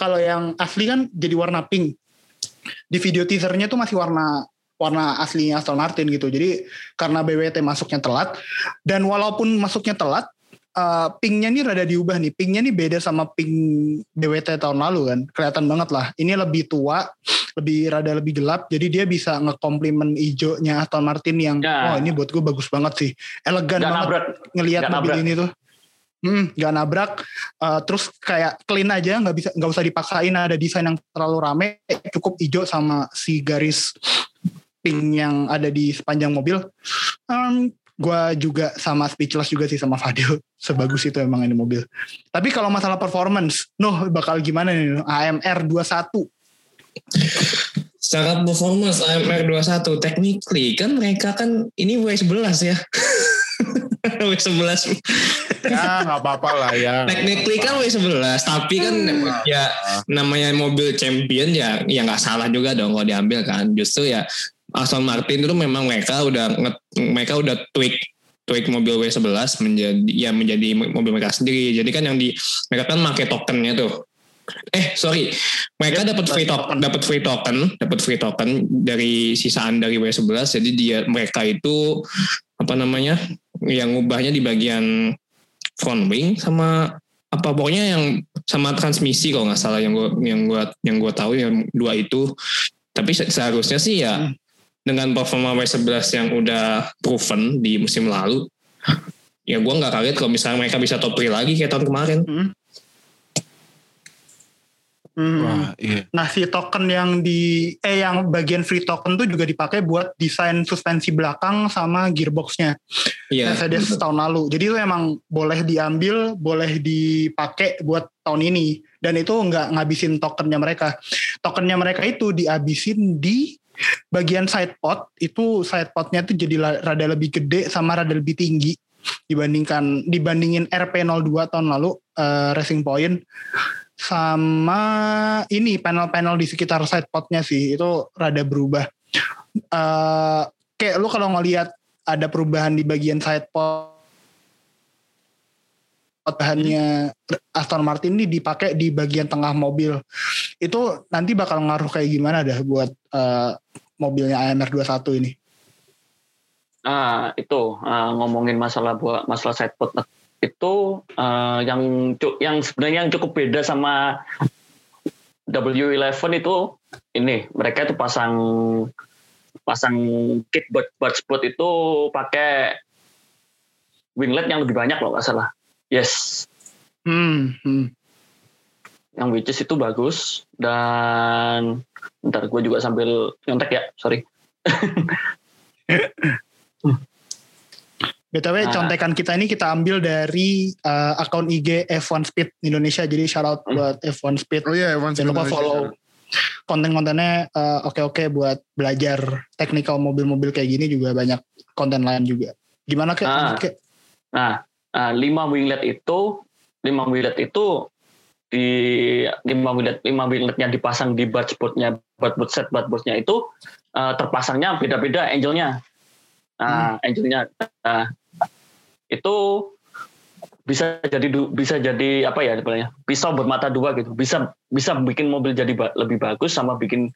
kalau yang asli kan jadi warna pink. Di video teasernya tuh masih warna warna aslinya Aston Martin gitu. Jadi karena BWT masuknya telat dan walaupun masuknya telat eh, pinknya nih rada diubah nih. Pinknya nih beda sama pink BWT tahun lalu kan. Kelihatan banget lah. Ini lebih tua, lebih rada lebih gelap. Jadi dia bisa ngekomplimen hijaunya Aston Martin yang Ya. oh ini buat gue bagus banget sih. Elegan Gak banget nabrak. ngelihat mobil nabrak. ini tuh. Hmm, gak nabrak. Eh, terus kayak clean aja, nggak bisa nggak usah dipaksain ada desain yang terlalu rame. Cukup hijau sama si garis pink yang ada di sepanjang mobil. Um, gue juga sama speechless juga sih sama Fadil. Sebagus itu emang ini mobil. Tapi kalau masalah performance, noh bakal gimana nih? AMR 21. Secara performance AMR 21 technically kan mereka kan ini W11 ya. W11 ya nggak apa-apa lah ya. technically kan W11 tapi kan ya namanya mobil champion ya ya nggak salah juga dong kalau diambil kan justru ya Aston Martin itu memang mereka udah mereka udah tweak tweak mobil W11 menjadi ya menjadi mobil mereka sendiri. Jadi kan yang di mereka kan pakai tokennya tuh. Eh sorry. Mereka dapat free token dapat free token dapat free token dari sisaan dari W11 jadi dia mereka itu apa namanya yang ngubahnya di bagian front wing sama apa pokoknya yang sama transmisi kalau nggak salah yang gua yang gua yang gua tahu yang dua itu. Tapi se- seharusnya sih ya Hmm. Dengan performa W11 yang udah proven di musim lalu ya gua nggak kaget kalau misalnya mereka bisa top 3 lagi kayak tahun kemarin Hmm. Wah, iya. Nah si token yang di eh yang bagian free token tuh juga dipakai buat desain suspensi belakang sama gearboxnya iya Mercedes tahun lalu. Jadi itu emang boleh diambil, boleh dipakai buat tahun ini. Dan itu nggak ngabisin tokennya mereka. Tokennya mereka itu dihabisin di bagian side pod. Itu side podnya tuh jadi rada lebih gede sama rada lebih tinggi dibandingkan dibandingin RP02 tahun lalu eh, Racing Point sama ini panel-panel di sekitar side podnya sih itu rada berubah. Eh kayak lu kalau ngelihat ada perubahan di bagian side pod bahannya Aston Martin ini dipakai di bagian tengah mobil. Itu nanti bakal ngaruh kayak gimana dah buat eh, mobilnya AMR 21 ini? Ah, itu ah, ngomongin masalah buat masalah sidepod itu ah, yang yang sebenarnya yang cukup beda sama W11 itu ini mereka itu pasang pasang kit buat buat spot itu pakai winglet yang lebih banyak loh nggak salah. Yes, hmm, hmm. yang which is itu bagus dan ntar gue juga sambil nyontek ya, sorry. BTW Nah. contekan kita ini kita ambil dari eh, akun IG F1 Speed Indonesia jadi shout out Hmm. buat F1 Speed Oh iya, Evan jangan lupa Indonesia. follow konten-kontennya eh, oke-oke buat belajar teknikal mobil-mobil kayak gini juga banyak konten lain juga gimana kek Ah. Lanjut, Kek? Nah, nah, lima winglet itu, lima winglet itu di lima winglet lima winglet yang dipasang di dashboardnya, dashboard set dashboardnya itu eh, terpasangnya beda-beda angle-nya. Nah, engine-nya nah, itu bisa jadi bisa jadi apa ya sebenarnya pisau bermata dua gitu. Bisa bisa bikin mobil jadi ba- lebih bagus sama bikin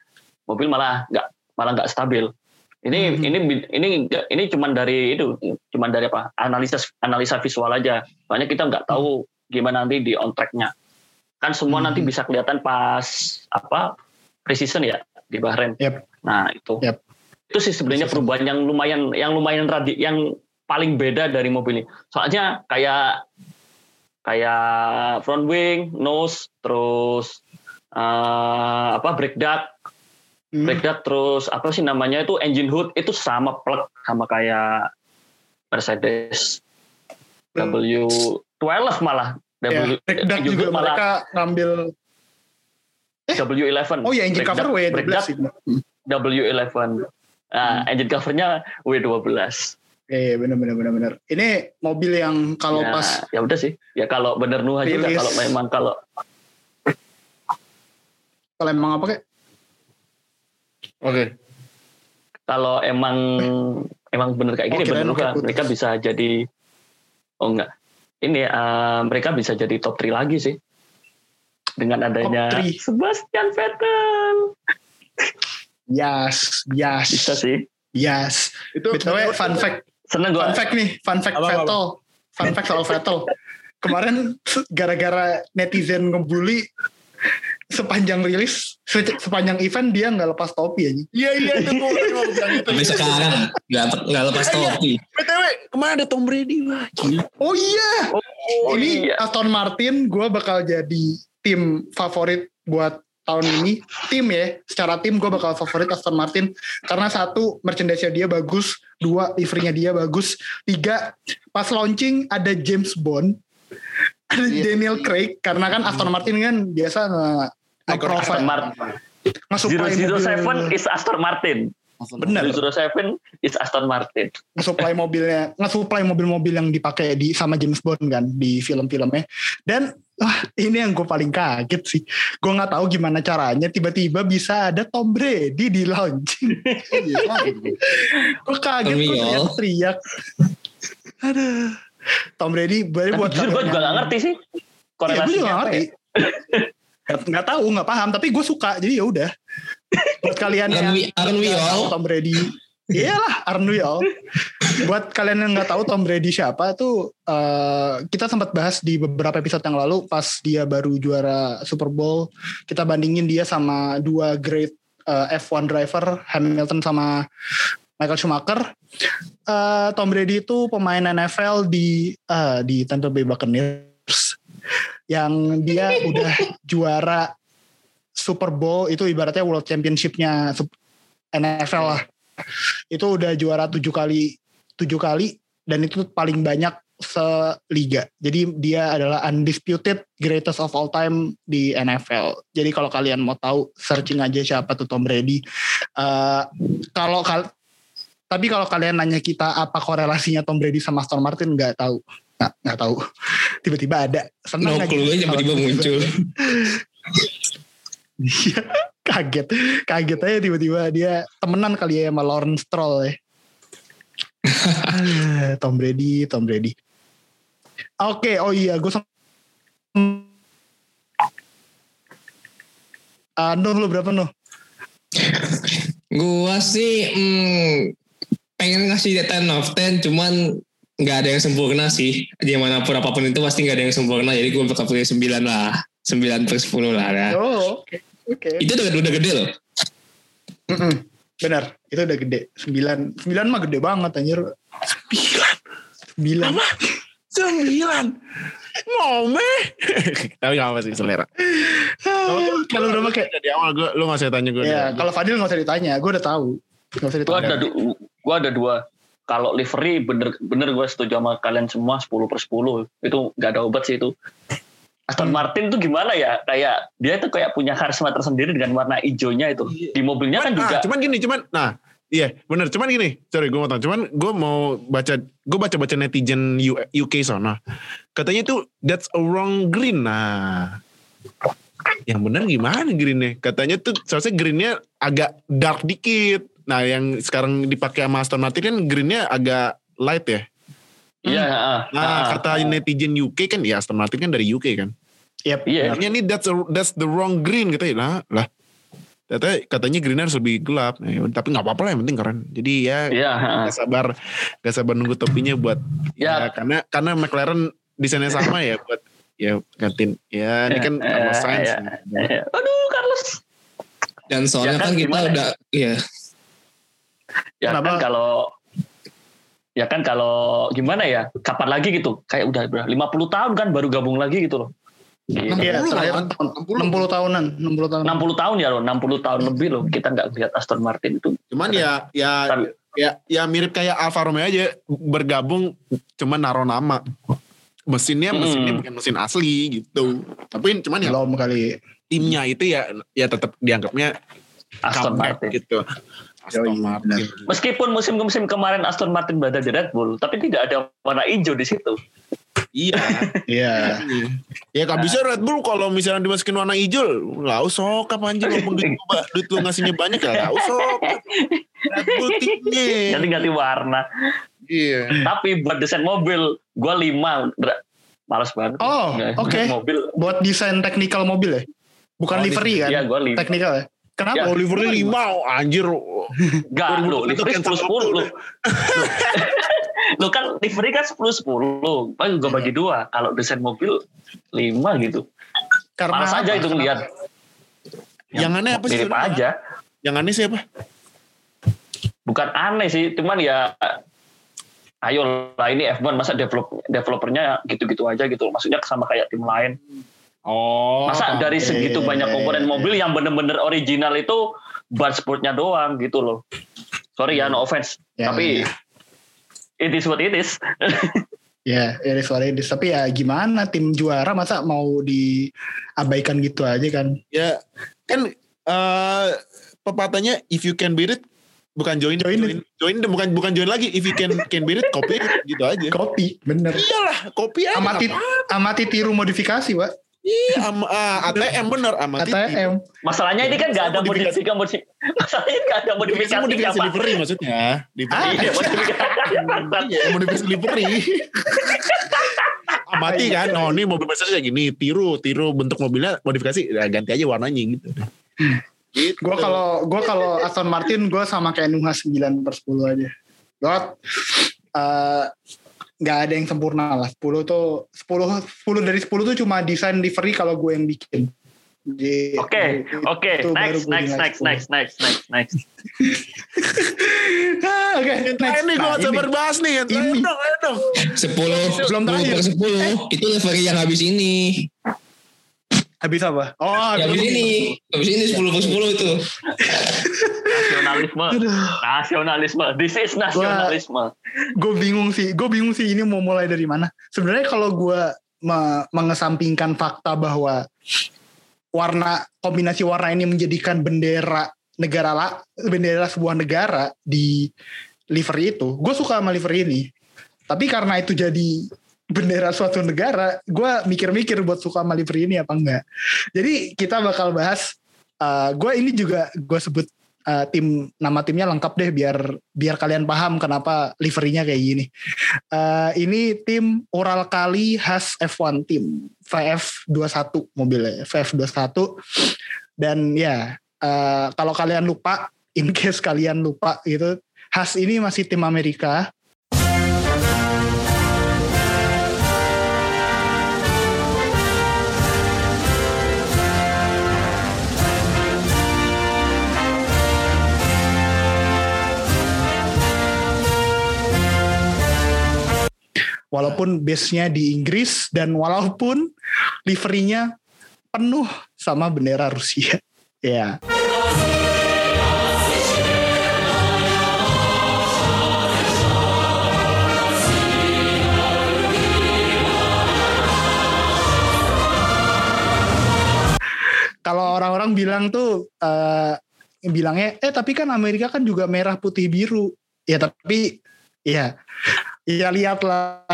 mobil malah nggak malah nggak stabil ini Mhm. ini ini ini cuman dari itu cuman dari apa analisa analisa visual aja soalnya kita nggak tahu gimana nanti di on tracknya kan semua nanti Mhm. bisa kelihatan pas apa precision ya di Bahrain Yap. nah itu Yap. itu sih sebenarnya perubahan yang lumayan yang lumayan radi yang paling beda dari mobil ini soalnya kayak kayak front wing nose terus eh, apa brake duct Hmm. duct terus apa sih namanya itu engine hood itu sama plug sama kayak Mercedes W12 malah. Ya, W engine juga malah mereka ngambil W11 Oh ya engine cover duct- W12 brake duct sih. W11 Nah, engine covernya W12 Iya benar benar benar benar. Ini mobil yang kalau ya, pas ya udah sih. Ya kalau bener Nuha juga kalau memang kalau kalau emang apa kayak Oke. kalau emang emang bener kayak Oh, gini kirain bener putus. mereka bisa jadi oh enggak. Ini eh, mereka bisa jadi top 3 lagi sih. Dengan adanya Top three. Sebastian Vettel. Yes yes. Bisa sih. Yes. Itu Btw fun fact. Seneng fun gua fact nih fun fact Apa, apa, Vettel. fun fact soal Vettel. Kemarin gara-gara netizen ngebully sepanjang rilis se- sepanjang event dia nggak lepas topi aja Iya iya itu gue mau bilang itu. Sampai sekarang nggak nggak lepas topi. BTW ke mana ada Tom Brady wah gila. oh iya oh, ini iya. Aston Martin gue bakal jadi tim favorit buat tahun ini tim ya secara tim gue bakal favorit Aston Martin karena satu merchandise dia bagus dua liverynya dia bagus tiga pas launching ada James Bond ada Iya. Daniel Craig karena kan Aston Martin kan biasa Icon Aston Martin nge-supply 007 mobil- is Aston Martin. Benar 007 is Aston Martin. Nge-supply mobilnya nge-supply mobil-mobil yang dipakai di sama James Bond kan di film-filmnya. Dan wah ini yang gue paling kaget sih. Gue nggak tahu gimana caranya tiba-tiba bisa ada Tom Brady di launching. Gue kaget. Gue Tommy Yol. teriak. Aduh. Tom Brady buat jujur gue juga yang- gak ngerti sih. Iya, gue korelasinya juga nggak apa ngerti. ya Nggak- tahu nggak paham tapi gue suka jadi ya udah. Buat kalian yang all? Tom Brady iyalah all buat kalian yang nggak tahu Tom Brady siapa tuh eh, kita sempat bahas di beberapa episode yang lalu pas dia baru juara Super Bowl kita bandingin dia sama dua great eh, F1 driver Hamilton sama Michael Schumacher. Eh, Tom Brady itu pemain NFL di eh, di Tampa Bay Buccaneers yang dia udah juara Super Bowl itu ibaratnya World Championship-nya NFL lah. Itu udah juara tujuh kali tujuh kali dan itu paling banyak seliga. Jadi dia adalah undisputed greatest of all time di NFL. Jadi kalau kalian mau tahu searching aja siapa tuh Tom Brady. Eh, kalau kal tapi kalau kalian nanya kita apa korelasinya Tom Brady sama Aston Martin nggak tahu. Nggak, nggak tahu. Tiba-tiba ada. Senang No aja tiba-tiba kalau muncul. Iya, kaget. Kaget aja tiba-tiba dia temenan kali ya sama Lawrence Stroll ya. Tom Brady, Tom Brady. Oke, oh iya, gue Ah, Nuh, lu berapa Nuh? Gua sih hmm, pengen ngasih dia 10 of 10 cuman nggak ada yang sempurna sih. Di mana pun apa pun itu pasti nggak ada yang sempurna. Jadi gue bakal pilih 9 lah. 9 per 10 lah. Ya. Oh, oke. Oke. Itu udah, udah gede loh. Mm-mm. Benar, itu udah gede. 9. 9 mah gede banget anjir. 9. 9. Sembilan. Ngome. Tapi gak apa sih selera. Kalau udah pakai Dari awal gue, lu gak usah tanya gue. Ya, kalau Fadil gak usah ditanya, gue udah tahu. Gak usah ditanya. ada du- gua ada dua. Kalau livery bener bener gue setuju sama kalian semua 10 per 10 itu nggak ada obat sih itu. Aston Hmm. Martin tuh gimana ya? Kayak dia tuh kayak punya karisma tersendiri dengan warna hijaunya itu. Di mobilnya kan juga. Ah, cuman gini, cuman, nah, iya bener. Cuman gini, sorry gue mau tahu. Cuman gue mau baca, gue baca-baca netizen U- UK sana. Katanya itu that's a wrong green. Nah, yang bener gimana greennya? Katanya tuh seharusnya greennya agak dark dikit. Nah yang sekarang dipakai sama Aston Martin kan greennya agak light ya. Iya, ah, Nah ah, kata netizen UK kan ya Aston Martin kan dari UK kan. Yep. Iya. Katanya ini that's a- that's the wrong green katanya lah lah. Katanya, katanya greennya harus lebih gelap. Nah, ya, tapi nggak apa-apa lah yang penting keren. Jadi ya Iya, ah. gak sabar gak sabar nunggu topinya buat ya, Ya. karena karena McLaren desainnya sama ya buat ya gantiin ya ini kan Eh, Carlos Sainz. iya, iya. Aduh, Carlos. Dan soalnya Ya kan, kan, kita gimana? udah ya Ya Kenapa? kan kalau ya kan kalau gimana ya? Kapan lagi gitu? Kayak udah udah 50 tahun kan baru gabung lagi gitu loh. Gitu. Iya, 60 terakhir malahan. tahun 60. 60 tahunan, 60 tahun. 60 tahun ya loh, 60 tahun lebih loh kita nggak lihat Aston Martin itu. Cuman ya ya Tapi- ya ya mirip kayak Alfa Romeo aja bergabung cuman naruh nama. Mesinnya Hmm. mesinnya bukan mesin asli gitu. Tapi cuman ya Belum kali. timnya itu ya ya tetap dianggapnya Aston Martin. gitu. Aston Yoi, Martin. Meskipun musim-musim kemarin Aston Martin berada di Red Bull, tapi tidak ada warna hijau di situ. Iya. Iya. ya gak bisa Red Bull kalau misalnya dimasukin warna hijau, lah usok apa anjing walaupun duit, duit lu ngasihnya banyak ya lah usok. Red Bull timnya. Ganti-ganti warna. Iya. Tapi buat desain mobil, gue lima. Males banget. Oh, oke. Mobil. Buat desain technical mobil ya? Oh, Bukan livery kan? Iya, gue lima. Technical ya? Kenapa? Ya. Oliver lima oh, anjir. Enggak, lu 2000 livery itu cancel 10-10 lu. Lu kan livery kan 10-10. Paling gue bagi dua. Kalau desain mobil lima gitu. Karena Malas aja itu ngeliat. Yang aneh apa sih? Mirip aja. Yang aneh siapa? Bukan aneh sih, cuman ya ayo lah ini F1 masa develop developernya gitu-gitu aja gitu. Maksudnya sama kayak tim lain. Oh. Masa dari segitu banyak komponen mobil yang bener-bener original itu bar sportnya doang gitu loh. Sorry ya, no offense. Ya, Tapi it is what it is. Ya, ya is what it is. Tapi ya gimana tim juara masa mau diabaikan gitu aja kan? Ya kan eh pepatahnya if you can beat it bukan join Join join, join, bukan bukan join lagi if you can can beat it copy it, gitu aja. Kopi, bener. Iyalah, kopi aja. Amati, amati tiru modifikasi, Pak. Iya, am, ah, ATM bener amati. ATM. Masalahnya ini kan nggak ada Modifikasi. modifikasi, modifikasi. Masalahnya nggak ada Modifikasi modifikasi modifikasi apa? livery maksudnya. Livery. Iya, modifikasi. Iya, modifikasi livery. Amati kan, oh ini mobil besar kayak gini, tiru, tiru bentuk mobilnya modifikasi, ya, ganti aja warnanya gitu. Gitu. Gue kalau gua kalau Aston Martin gue sama kayak Nuha 9 per 10 aja. Gue eh, nggak ada yang sempurna lah. 10 tuh 10 10 dari 10 tuh cuma desain livery kalau gue yang bikin. Oke, oke, next, next, next, 10. next, next, next, next. Ah, Oke, next. terakhir nih gue Nah, sabar ini. bahas nih. Ini. dong, dong. 10 Belum 10 terakhir. 10 itu livery yang habis ini. Habis apa? Oh, Yang habis ini. Habis ini 10 per 10 itu. Nasionalisme, nasionalisme. This is nasionalisme. gue bingung sih gue bingung sih ini mau mulai dari mana sebenarnya kalau gue me- mengesampingkan fakta bahwa warna kombinasi warna ini menjadikan bendera negara la, bendera sebuah negara di livery itu gue suka sama livery ini tapi karena itu jadi bendera suatu negara gue mikir-mikir buat suka sama livery ini apa enggak. Jadi kita bakal bahas uh, gue ini juga gue sebut uh, tim nama timnya lengkap deh biar biar kalian paham kenapa liverynya kayak gini. Uh, ini tim Oral Kali Has F1 tim VF21 mobilnya VF21 dan ya uh, kalau kalian lupa in case kalian lupa gitu Has ini masih tim Amerika walaupun base-nya di Inggris dan walaupun liverynya penuh sama bendera Rusia. Ya. Kalau orang-orang bilang tuh eh bilangnya eh tapi kan Amerika kan juga merah putih biru. Ya tapi ya ya lihatlah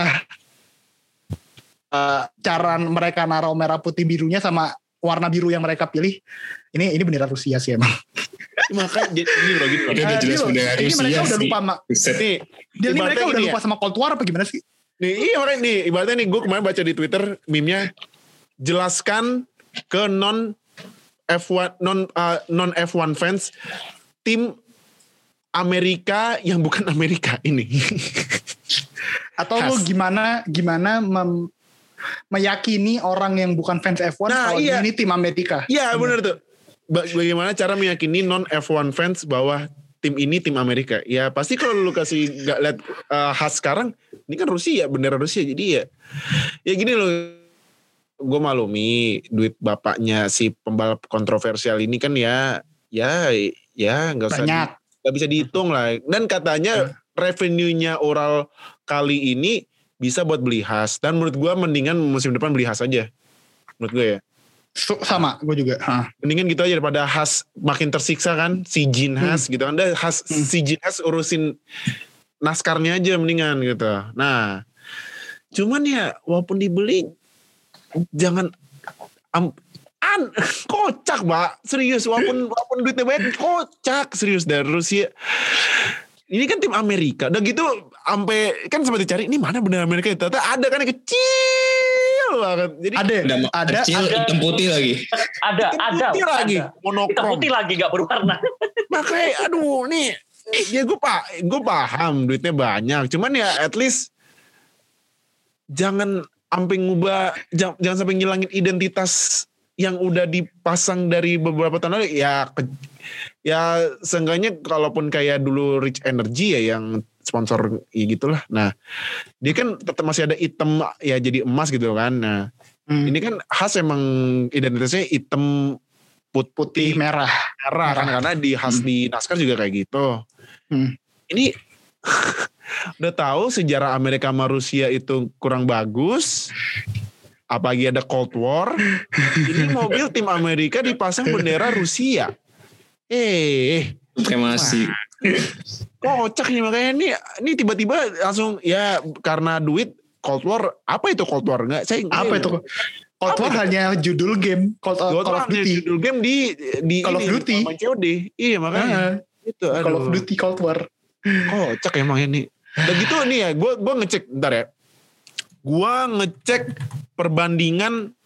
eh, cara mereka naruh merah putih birunya sama warna biru yang mereka pilih. Ini ini bendera Rusia sih emang. Makanya jadi gini loh, gini loh. Ini udah jelas Dil, bendera ini Rusia mereka udah sih. lupa sama Buset. Nih, Dil, ini mereka udah lupa ya. sama Cold War apa gimana sih? Nih, iya makanya nih, ibaratnya nih gue kemarin baca di Twitter meme-nya jelaskan ke non F1 non uh, non F1 fans tim Amerika yang bukan Amerika ini. Atau lu Khas. gimana gimana mem- meyakini orang yang bukan fans F1 Nah, kalau iya. ini tim Amerika? Iya benar tuh. Ba- Bagaimana cara meyakini non F1 fans bahwa tim ini tim Amerika? Ya pasti kalau lu kasih nggak lihat uh, khas sekarang, ini kan Rusia, bendera Rusia. Jadi ya, ya gini loh. Gue malumi duit bapaknya si pembalap kontroversial ini kan ya, ya, ya nggak usah nggak bisa dihitung lah. Dan katanya revenue-nya oral kali ini bisa buat beli khas. Dan menurut gue mendingan musim depan beli khas aja. Menurut gue ya Sama, gue juga. Hah. mendingan gitu aja daripada Has makin tersiksa kan si Jin Has gitu kan Ada Has Hmm. si Jin Has urusin naskarnya aja mendingan gitu nah cuman ya walaupun dibeli jangan am, an kocak mbak serius walaupun walaupun duitnya banyak kocak serius dari Rusia ini kan tim Amerika udah gitu sampai kan sempat dicari ini mana bener Amerika ternyata ada kan yang kecil banget jadi Ada, Udah ada, kecil ada. hitam putih lagi. Ada, hitam ada. putih lagi ada. Hitam monokrom putih lagi gak berwarna. makanya aduh nih ya gue pak gue paham duitnya banyak cuman ya at least jangan sampai ngubah jangan, jangan sampai ngilangin identitas yang udah dipasang dari beberapa tahun lalu ya ke- ya seenggaknya kalaupun kayak dulu Rich Energy ya yang sponsor ya gitulah nah dia kan tetap masih ada item ya jadi emas gitu kan nah Hmm, ini kan khas emang identitasnya hitam put putih putih merah. merah kan karena di khas di naskah juga kayak gitu. Hmm. Ini udah tahu sejarah Amerika sama Rusia itu kurang bagus. Apalagi ada Cold War. Ini mobil tim Amerika dipasang bendera Rusia. Eh, Supremasi. kocak nih makanya ini ini tiba-tiba langsung ya karena duit Cold War apa itu Cold War nggak saya Apa itu? Cold War itu? hanya judul game Cold, Cold Call War of Duty. judul game di di Call of Duty. COD. Iya makanya Ah, itu Call of. Duty Cold War. Kocak emang ini. Udah gitu nih ya, gue gua ngecek bentar ya. Gue ngecek perbandingan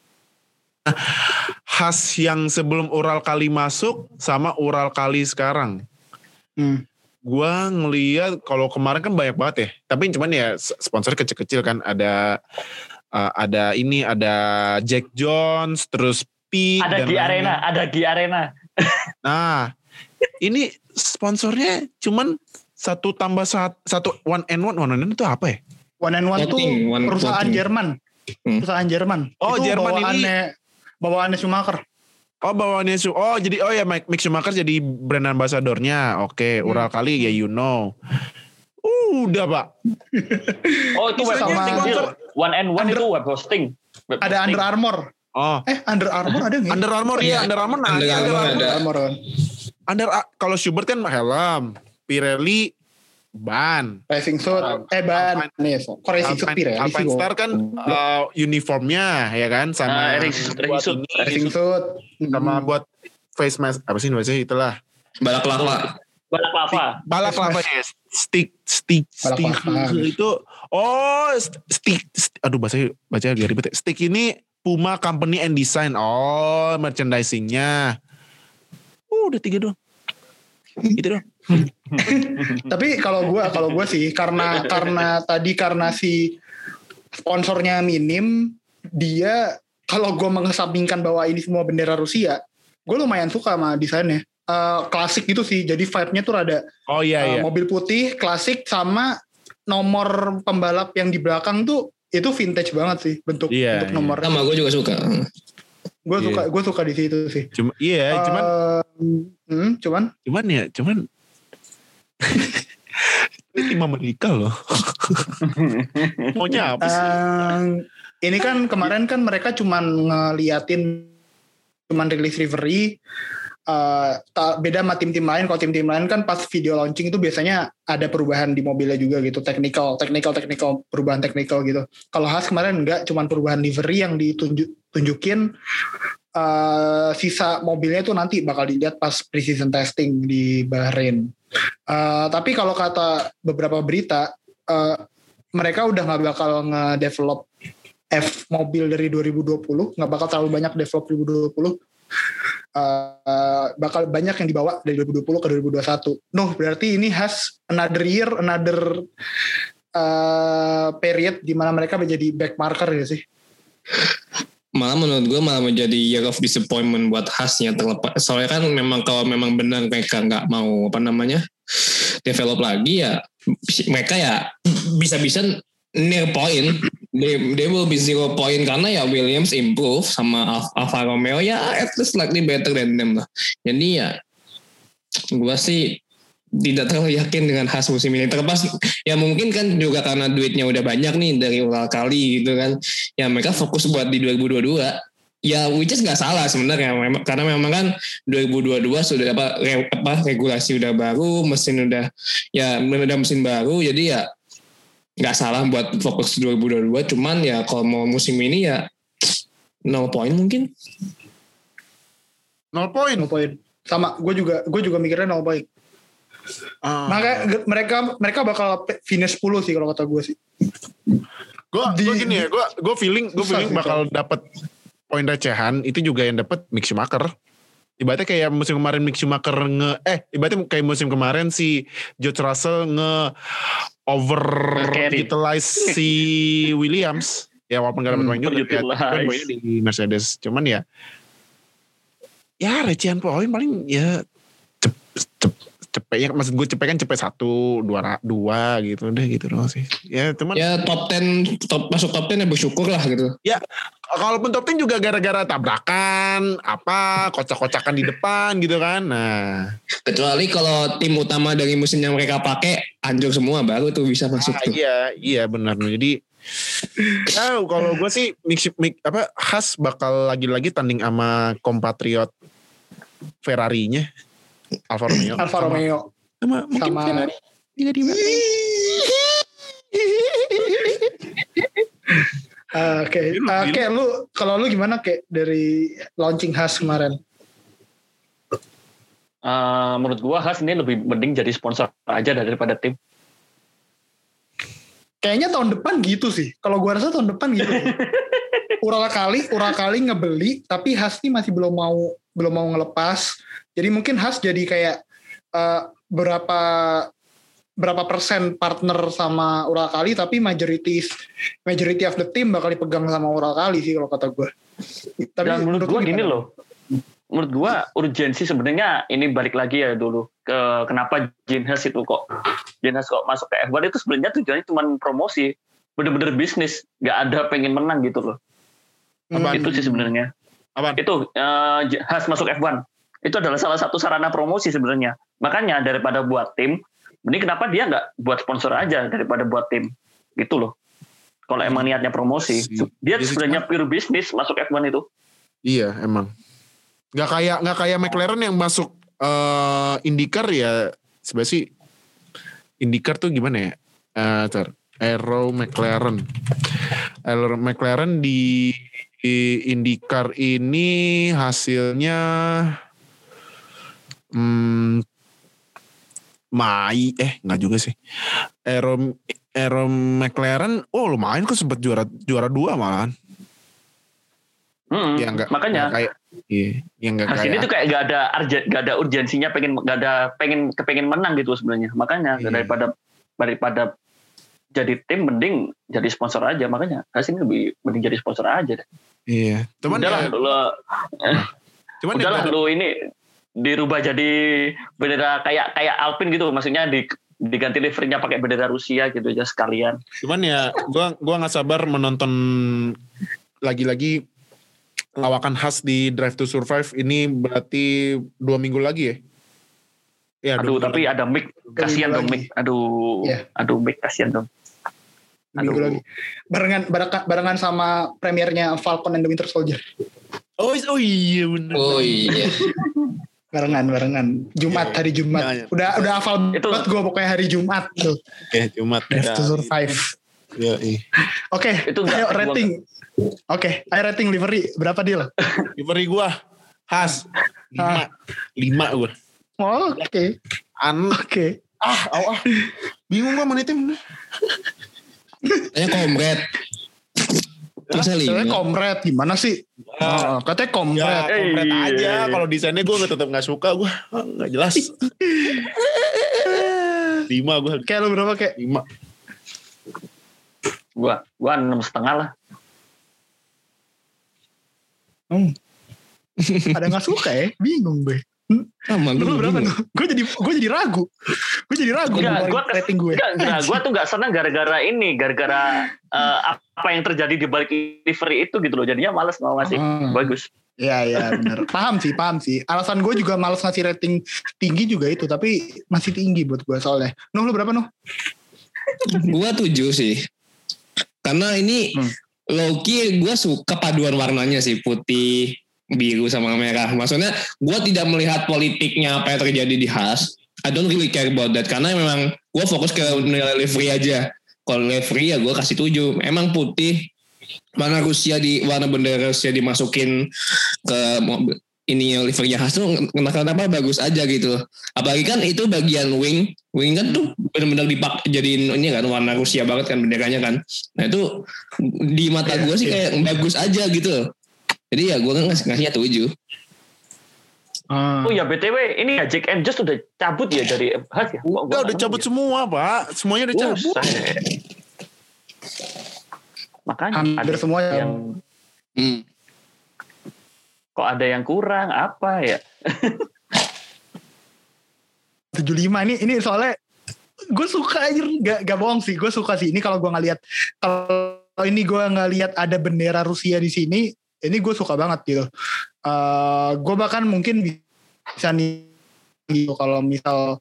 khas yang sebelum Ural kali masuk sama Ural kali sekarang. Hmm. Gue ngeliat kalau kemarin kan banyak banget ya. Tapi cuman ya sponsor kecil-kecil kan ada uh, ada ini ada Jack Jones terus P Ada dan di arena, ada di arena. Nah, ini sponsornya cuman satu tambah satu, satu one and one. One and one itu apa ya? One and One tuh one perusahaan. Jerman. Hmm. Perusahaan Jerman. Oh, Itu Jerman ini- bawaannya, Bawaannya Schumacher. Oh bawaannya Su- Oh jadi oh ya Mike Mick Schumacher jadi brand ambassadornya. Oke, Hmm. Ural kali ya you know. Udah pak. Oh itu web Sama- hosting. One and one Under- itu web hosting. Web Ada. Under Armour. Oh Eh, Under Armour ada nggak? Under Armour ya, Iya, Under Armour nah, Under ada. Armour Under, ada. Armour kan. Under kalau Schubert kan helm, Pirelli ban. Racing suit. Eh, ban. Nih, kok racing suit sih? Alpine? Star kan uh, uniformnya ya kan sama Ah, racing- suit. Racing suit. sama Hmm. buat face mask apa sih namanya itulah. Balak lava. Balak lava. balak lava ya stick stick stick itu oh st- stick, st- aduh bahasa baca agak ribet ya. stick ini Puma Company and Design oh merchandisingnya uh, udah tiga doang itu doang Tapi kalau gua kalau gua sih karena karena tadi karena si sponsornya minim, dia kalau gua mengesampingkan bahwa ini semua bendera Rusia, gue lumayan suka sama desainnya. Eh, klasik gitu sih, jadi vibe-nya tuh rada oh iya eh, iya mobil putih klasik sama nomor pembalap yang di belakang tuh itu vintage banget sih bentuk Iya, bentuk iya. nomor. Sama gue juga suka. Gue Iya. suka gue suka di situ sih. cuma iya cuman Eh, hmm, cuman? Cuman ya cuman ini tim Amerika loh. Maunya apa sih? Eh, ini kan kemarin kan mereka cuman ngeliatin cuman rilis livery eh, ta- beda sama tim-tim lain. Kalau tim-tim lain kan pas video launching itu biasanya ada perubahan di mobilnya juga gitu. Technical technical technical perubahan technical gitu. Kalau Haas kemarin enggak cuman perubahan livery yang ditunjukin eh, sisa mobilnya itu nanti bakal dilihat pas precision testing di Bahrain. Eh, tapi kalau kata beberapa berita, eh, mereka udah nggak bakal nge-develop F mobil dari 2020, nggak bakal terlalu banyak develop 2020. Eh, bakal banyak yang dibawa dari 2020 ke 2021. Noh, berarti ini has another year, another eh, period di mana mereka menjadi back marker ya sih. Malah menurut gue malah menjadi year of disappointment buat khasnya terlepas. Soalnya kan memang kalau memang benar mereka nggak mau apa namanya develop lagi ya mereka ya bisa-bisa near point. They, they will be zero point karena ya Williams improve sama Al- Alfa Romeo ya at least slightly better than them lah. Jadi ya gue sih tidak terlalu yakin dengan khas musim ini. Terlepas ya mungkin kan juga karena duitnya udah banyak nih dari ulang kali gitu kan. Ya mereka fokus buat di 2022 ya which is nggak salah sebenarnya. Karena memang kan 2022 sudah apa, re- apa regulasi udah baru mesin udah ya udah mesin baru. Jadi ya nggak salah buat fokus 2022 cuman ya kalau mau musim ini ya nol poin mungkin. Nol poin. No point. Sama, gue juga gue juga mikirnya no point. Ah. Makanya ge- mereka mereka bakal finish 10 sih kalau kata gue sih. Gue gini ya, gue gue feeling gue feeling sih, bakal dapat poin recehan itu juga yang dapat Mick Schumacher. Ibaratnya kayak musim kemarin Mick Schumacher nge eh ibaratnya kayak musim kemarin si George Russell nge over utilize si Williams. Ya walaupun gak dapat Hmm, poin juga ya, poinnya di Mercedes. Cuman ya ya recehan poin paling ya cep, cep, cepet ya maksud gue cepet kan cepet satu dua dua gitu deh gitu doang sih. Ya cuman ya top 10 top masuk top 10 ya bersyukur lah gitu. Kalaupun top 10 juga gara-gara tabrakan apa kocak-kocakan di depan gitu kan. Nah. Kecuali kalau tim utama dari musim yang mereka pakai anjur semua baru tuh bisa masuk ah, tuh. iya iya benar. Jadi ya kalau gue sih mix, mix apa khas bakal lagi-lagi tanding sama kompatriot Ferrari-nya Alfa Romeo Alfa Sama- Romeo sama, mungkin sama Ferrari juga di Oke, Eh, biru. kayak lu kalau lu gimana kayak dari launching khas kemarin? Eh, menurut gua Haas ini lebih mending jadi sponsor aja daripada tim. Kayaknya tahun depan gitu sih. Kalau gua rasa tahun depan gitu. Ural kali, ural kali ngebeli, tapi Has nih masih belum mau belum mau ngelepas. Jadi mungkin Has jadi kayak eh, berapa berapa persen partner sama Ural kali, tapi majority majority of the team bakal dipegang sama Ural kali sih kalau kata gue. Tapi Dan menurut gua lu gini loh. Menurut gua urgensi sebenarnya ini balik lagi ya dulu ke kenapa Gene Haas itu kok Gene Haas kok masuk ke F1 itu sebenarnya tujuannya cuma promosi, bener-bener bisnis, nggak ada pengen menang gitu loh. Hmm. Itu sih sebenarnya. Apaan? Itu eh, Haas masuk F1 itu adalah salah satu sarana promosi sebenarnya. Makanya daripada buat tim, ini kenapa dia nggak buat sponsor aja daripada buat tim gitu loh. Kalau emang niatnya promosi, Si- dia sih sebenarnya pure bisnis masuk F1 itu. Iya emang. Gak kayak nggak kayak McLaren yang masuk eh IndyCar ya sebenarnya sih IndyCar tuh gimana ya? Eh ntar. Aero McLaren. Aero McLaren di, di IndyCar ini hasilnya hmm, Mai eh nggak juga sih. Aero Aero McLaren oh lumayan kok sempet juara juara dua malahan. Mm-mm. Ya enggak Hmm, Makanya kayak iya, yang enggak Haas kayak ini tuh kayak gak ada arjen, gak ada urgensinya pengen gak ada pengen kepengen menang gitu sebenarnya. Makanya Iya. daripada daripada jadi tim mending jadi sponsor aja. Makanya ini lebih mending jadi sponsor aja deh. Iya. Cuman udahlah ya, lu, cuman udahlah ya, lu ini dirubah jadi bendera kayak kayak Alpine gitu. Maksudnya di diganti liverynya pakai bendera Rusia gitu aja sekalian. cuman ya gua gua nggak sabar menonton lagi-lagi lawakan khas di Drive to Survive ini berarti dua minggu lagi ya. Ya, Aduh, dua minggu tapi lagi. ada Mick kasihan dong. Mick. Aduh, Iya. aduh Mick kasihan dong. Minggu Aduh. lagi. Barengan barengan, barengan sama premiernya Falcon and the Winter Soldier. Oh, oh iya bener. oh iya Barengan barengan. Jumat Iya, hari Jumat. iya, iya. Udah udah hafal Itu- banget gue pokoknya hari Jumat tuh. Oke, Jumat. Drive to Survive. Ya, iya. Oke, Itu ayo rating. Oke, air rating livery berapa deal? Livery gua khas lima lima gua. Oh, Oke, An oke. ah aw, ah bingung gua menitnya bener. Tanya komret. Masa Katanya lima? komret gimana sih? Oh, katanya komret. Ya, komplit Iya. aja. Kalau desainnya gue tetap nggak suka, gue nggak jelas. lima gue Kayak lu berapa kayak? lima. Gua gua enam setengah lah. Ada nggak suka ya? Bingung gue. Sama Lu gue berapa? bingung. Gue jadi gue jadi ragu. Gue jadi ragu. Enggak, kes- rating gue. Enggak, enggak, gua tuh nggak senang gara-gara ini, gara-gara eh, apa yang terjadi di balik livery itu gitu loh. Jadinya males mau ngasih. Hmm. Bagus. Iya iya benar. paham sih, paham sih. Alasan gue juga males ngasih rating tinggi juga itu, tapi masih tinggi buat gue soalnya. Nuh lu berapa Nuh? Gua tujuh sih. Karena ini Hmm. Loki gue suka paduan warnanya sih putih, biru sama merah. Maksudnya gue tidak melihat politiknya apa yang terjadi di Has. I don't really care about that karena memang gue fokus ke nilai livery aja. Kalau livery ya gue kasih tujuh. Emang putih warna Rusia di warna bendera Rusia dimasukin ke mobil ini liverynya khas tuh kenapa kenapa bagus aja gitu apalagi kan itu bagian wing wing kan tuh benar-benar dipak jadiin ini kan warna Rusia banget kan benderanya kan nah itu di mata gue sih kayak bagus aja gitu jadi ya gue kan ngasih ngasihnya tujuh Ah. Oh ya BTW, ini ya Jack and Just udah cabut ya dari Has ya? Udah, udah cabut nemu semua, Pak. Semuanya udah ya? cabut. Makanya Hampir ada semua ya. yang hmm. kok ada yang kurang apa ya? 75 ini ini soalnya gue suka aja gak, gak bohong sih gue suka sih ini kalau gue ngeliat kalau ini gue ngeliat ada bendera Rusia di sini ini gue suka banget gitu Eh gue bahkan mungkin bisa nih gitu kalau misal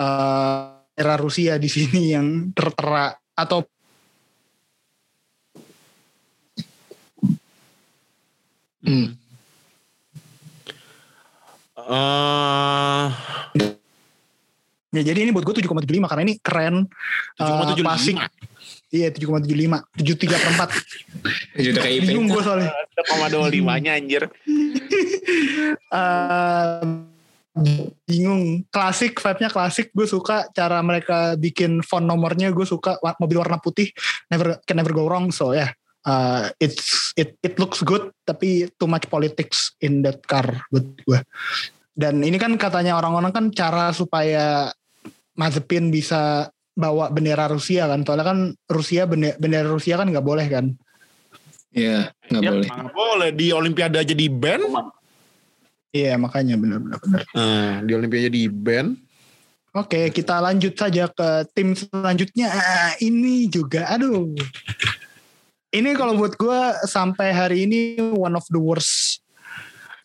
eh era Rusia di sini yang tertera atau Hmm. Eh, ya jadi ini buat gue 7,75 karena ini keren 7,75. klasik iya 7,75 73 per 4 Jadi udah kayak bingung IPK. gue soalnya. Ada koma dua limanya anjir. eh bingung. Klasik vibe-nya klasik. Gue suka cara mereka bikin font nomornya. Gue suka mobil warna putih. Never can never go wrong so ya yeah, uh, it's it it looks good tapi too much politics in that car buat gue dan ini kan katanya orang-orang kan cara supaya Mazepin bisa bawa bendera Rusia kan soalnya kan Rusia bendera, bendera Rusia kan nggak boleh kan Iya, nggak Yap. boleh. Nggak boleh di Olimpiade aja di ban. iya makanya benar-benar benar Nah, di Olimpiade di ban. Oke, kita lanjut saja ke tim selanjutnya. Ah, Ini juga, aduh. Ini kalau buat gue sampai hari ini one of the worst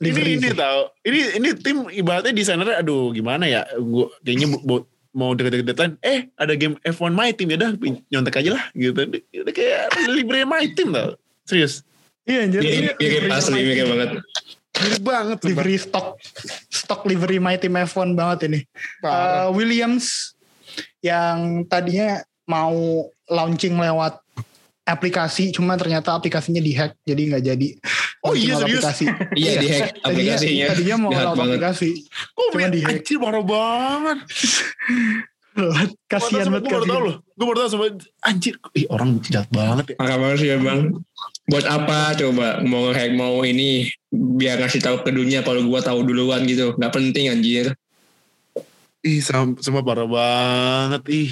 Ini ini tau. Ini ini tim ibaratnya desainernya aduh gimana ya? Gua kayaknya bu- bu- mau deket-deketan eh ada game F1 my team ya dah nyontek aja lah gitu. Udah kayak libre my team tau. Serius. Iya, anjir. Mirip livery asli, team. banget. Mirip banget. Livery stock, stock livery my team F1 banget ini. Parah. Uh, Williams yang tadinya mau launching lewat aplikasi, cuma ternyata aplikasinya dihack, jadi nggak jadi. Oh iya, serius? aplikasi. Iya di hack Tadinya, aplikasinya. tadinya mau banget. aplikasi. Kok Cuma di hack. anjir parah banget. Kasian banget Gue baru tau loh. Gue baru tau sama anjir. Ih orang jahat banget ya. Parah banget sih ya bang. Buat apa coba mau ngehack mau ini biar ngasih tahu ke dunia kalau gua tahu duluan gitu. Gak penting anjir. Ih sam- semua parah banget. Ih,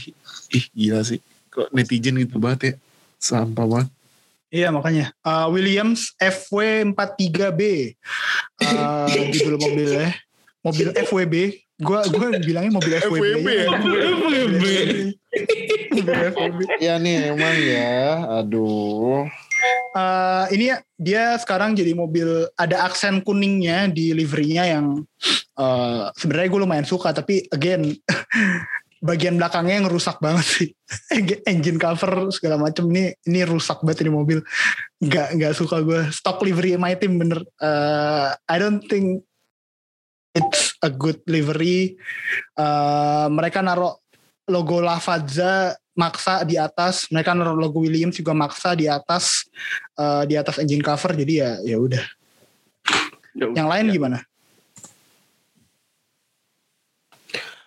ih gila sih. Kok netizen gitu banget ya. Sampah banget. Iya makanya Uh, Williams FW43B uh, judul mobilnya mobil FWB gua gua bilangnya mobil FWB, FWB ya? FWB. Mobil FWB. Ya nih emang ya. Aduh. Uh, ini ya dia sekarang jadi mobil ada aksen kuningnya di liverynya yang uh, sebenarnya gue lumayan suka tapi again bagian belakangnya yang rusak banget sih. Engine cover segala macam ini ini rusak banget ini mobil. Nggak nggak suka gue stock livery my team bener. Uh, I don't think it's a good livery. Uh, mereka naruh logo Lavazza maksa di atas. Mereka naruh logo Williams juga maksa di atas. Eh, di atas engine cover. Jadi ya ya udah. Yang lain gimana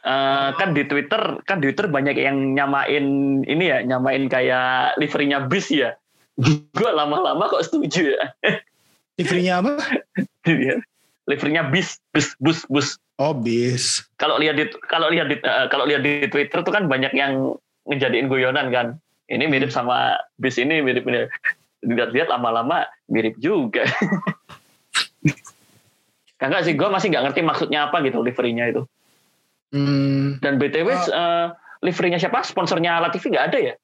Eh, kan di Twitter kan di Twitter banyak yang nyamain ini ya nyamain kayak liverynya bis ya. Gue lama-lama kok setuju ya. Liverynya apa? Iya. liverynya bis bis bus bus oh bis kalau lihat di kalau lihat di eh, kalau lihat di Twitter tuh kan banyak yang ngejadiin guyonan kan. Ini mirip sama bis ini mirip mirip lihat-lihat lama-lama mirip juga. Kagak sih, gue masih nggak ngerti maksudnya apa gitu liverynya itu. Hmm, Dan BTW Ah. eh, liverynya siapa? Sponsornya Latifi nggak ada ya?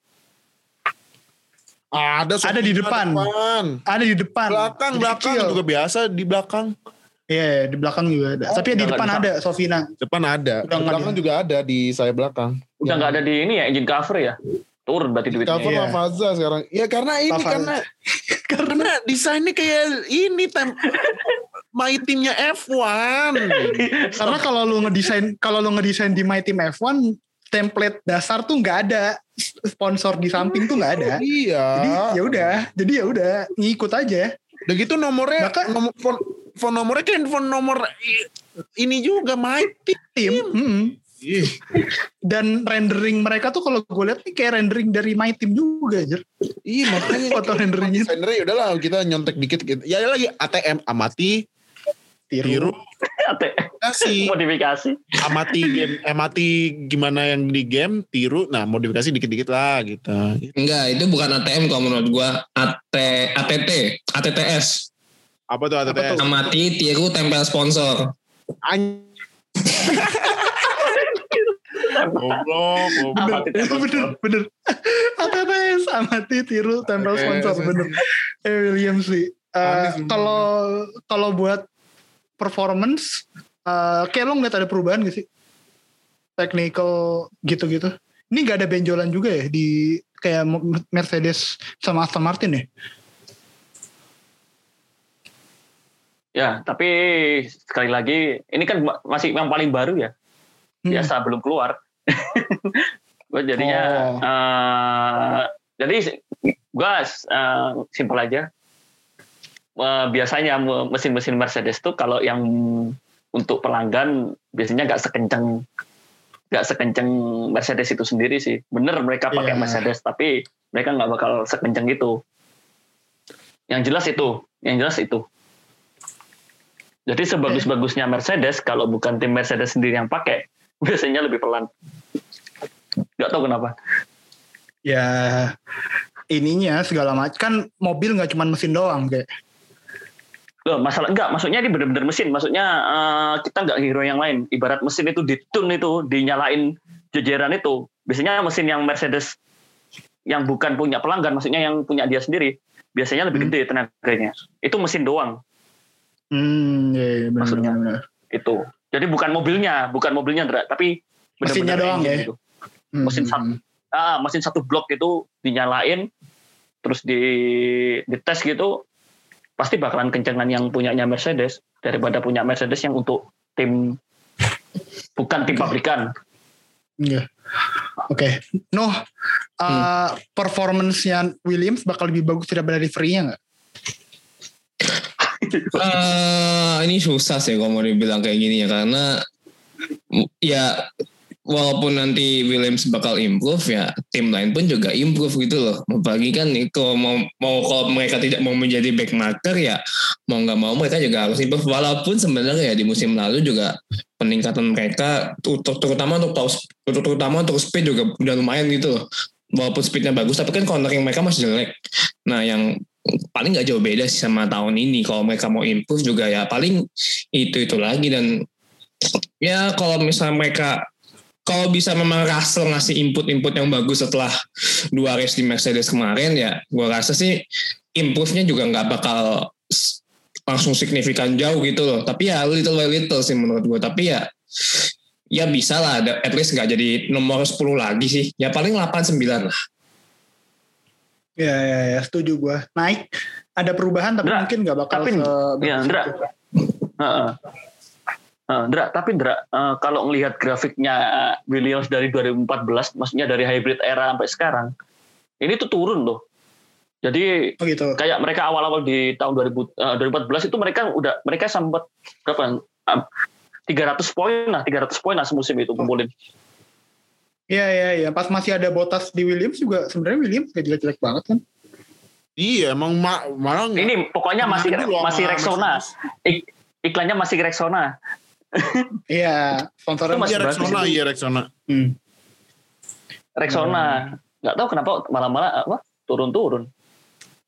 Ada Ada di depan. depan. ada di depan Belakang, Di belakang kecil. juga biasa di belakang. Iya, di belakang juga ada. Oh, Tapi ya di depan nggak ada Sofina. Depan ada. Udah di nggak belakang ada. juga ada di saya belakang. Udah nggak ada di ini ya engine cover ya? Turun berarti duitnya. Cover Iya. Lavaza sekarang. Ya karena ini karena karena desainnya kayak ini tem my teamnya F1. Karena kalau lu ngedesain kalau lu ngedesain di My Team F1 template dasar tuh nggak ada sponsor di samping tuh nggak ada. iya. Jadi ya udah, jadi ya udah ngikut aja. Udah gitu nomornya Bahkan- nomor phone, phone nomornya kayak phone nomor ini juga my team. Tim. hmm. Dan rendering mereka tuh kalau gue lihat nih kayak rendering dari My Team juga aja. Iya makanya Foto renderingnya. Ya udahlah kita nyontek dikit gitu. Ya lagi ATM amati tiru kasih Modifikasi. amati game amati gimana yang di game tiru nah modifikasi dikit-dikit lah gitu. Enggak, itu bukan ATM kalau menurut gua. AT, ATT, ATTS. Apa tuh ATTS? Amati, tiru, tempel sponsor. An- Goblok, goblok. Bener, bener. ATTS amati tiru tempel sponsor bener. Eh William sih. Eh, sih. Kalau kalau buat performance, eh, kayak lo ngeliat ada perubahan gak sih? Technical gitu-gitu. Ini nggak ada benjolan juga ya di kayak Mercedes sama Aston Martin ya? Ya, tapi sekali lagi ini kan ma- masih yang paling baru ya. Hmm. Biasa belum keluar. gue jadinya Oh. eh, jadi gue eh, simpel aja. Eh, biasanya me- mesin-mesin Mercedes tuh kalau yang untuk pelanggan biasanya nggak sekencang nggak sekencang Mercedes itu sendiri sih. Bener mereka pakai Iya. Mercedes tapi mereka nggak bakal sekencang itu. Yang jelas itu, yang jelas itu. Jadi sebagus-bagusnya Mercedes kalau bukan tim Mercedes sendiri yang pakai biasanya lebih pelan. Gak tahu kenapa. Ya ininya segala macam kan mobil nggak cuma mesin doang kayak. Loh, masalah enggak, maksudnya ini benar-benar mesin. Maksudnya eh, kita nggak hero yang lain. Ibarat mesin itu ditun itu, dinyalain jejeran itu. Biasanya mesin yang Mercedes yang bukan punya pelanggan, maksudnya yang punya dia sendiri, biasanya lebih Hmm. gede tenaganya. Itu mesin doang Hmm, ya, ya benar, Maksudnya. benar, benar. itu. Jadi bukan mobilnya, bukan mobilnya, Ndra, tapi Mesinnya benar-benar doang ya? gitu. Hmm, Mesin hmm, satu. hmm. ah, mesin satu blok itu dinyalain terus di dites gitu pasti bakalan kencengan yang punyanya Mercedes daripada punya Mercedes yang untuk tim bukan tim pabrikan Iya. Oke. Noh, uh, performance-nya Williams bakal lebih bagus daripada livery-nya nggak? Eh, ini susah sih kalau mau dibilang kayak gini ya karena ya walaupun nanti Williams bakal improve ya tim lain pun juga improve gitu loh. Apalagi kan nih, kalau mau mau kalau mereka tidak mau menjadi backmarker ya mau nggak mau mereka juga harus improve walaupun sebenarnya ya di musim lalu juga peningkatan mereka terutama untuk terutama untuk speed juga udah lumayan gitu loh. Walaupun speednya bagus tapi kan cornering mereka masih jelek. Nah yang paling nggak jauh beda sih sama tahun ini. Kalau mereka mau improve juga ya paling itu itu lagi dan ya kalau misalnya mereka kalau bisa memang Russell ngasih input-input yang bagus setelah dua race di Mercedes kemarin ya gue rasa sih improve-nya juga nggak bakal langsung signifikan jauh gitu loh. Tapi ya little by little sih menurut gue tapi ya ya bisa lah ada- at least nggak jadi nomor 10 lagi sih. Ya paling 8-9 lah. Ya, ya, ya, setuju gue. Naik, ada perubahan tapi Ndra, mungkin nggak bakal tapi- se- ya, Ndra. Eh, Ndra, tapi Ndra, eh, kalau ngelihat grafiknya eh, Williams dari 2014, maksudnya dari hybrid era sampai sekarang, ini tuh turun loh. Jadi Oh gitu. kayak mereka awal-awal di tahun 2000, eh, 2014 itu mereka udah mereka sempat berapa? eh, 300 poin lah, 300 poin lah semusim itu kumpulin. Iya iya iya. Pas masih ada Bottas di Williams juga sebenarnya Williams gak jelek-jelek banget kan. Iya emang ma malah Ini pokoknya masih masih Rexona. Ik- iklannya masih Rexona. Iya, sponsornya Itu masih Iya bagus Rexona, iya Rexona. Hmm. Rexona. Nggak tahu kenapa malah-malah apa turun-turun.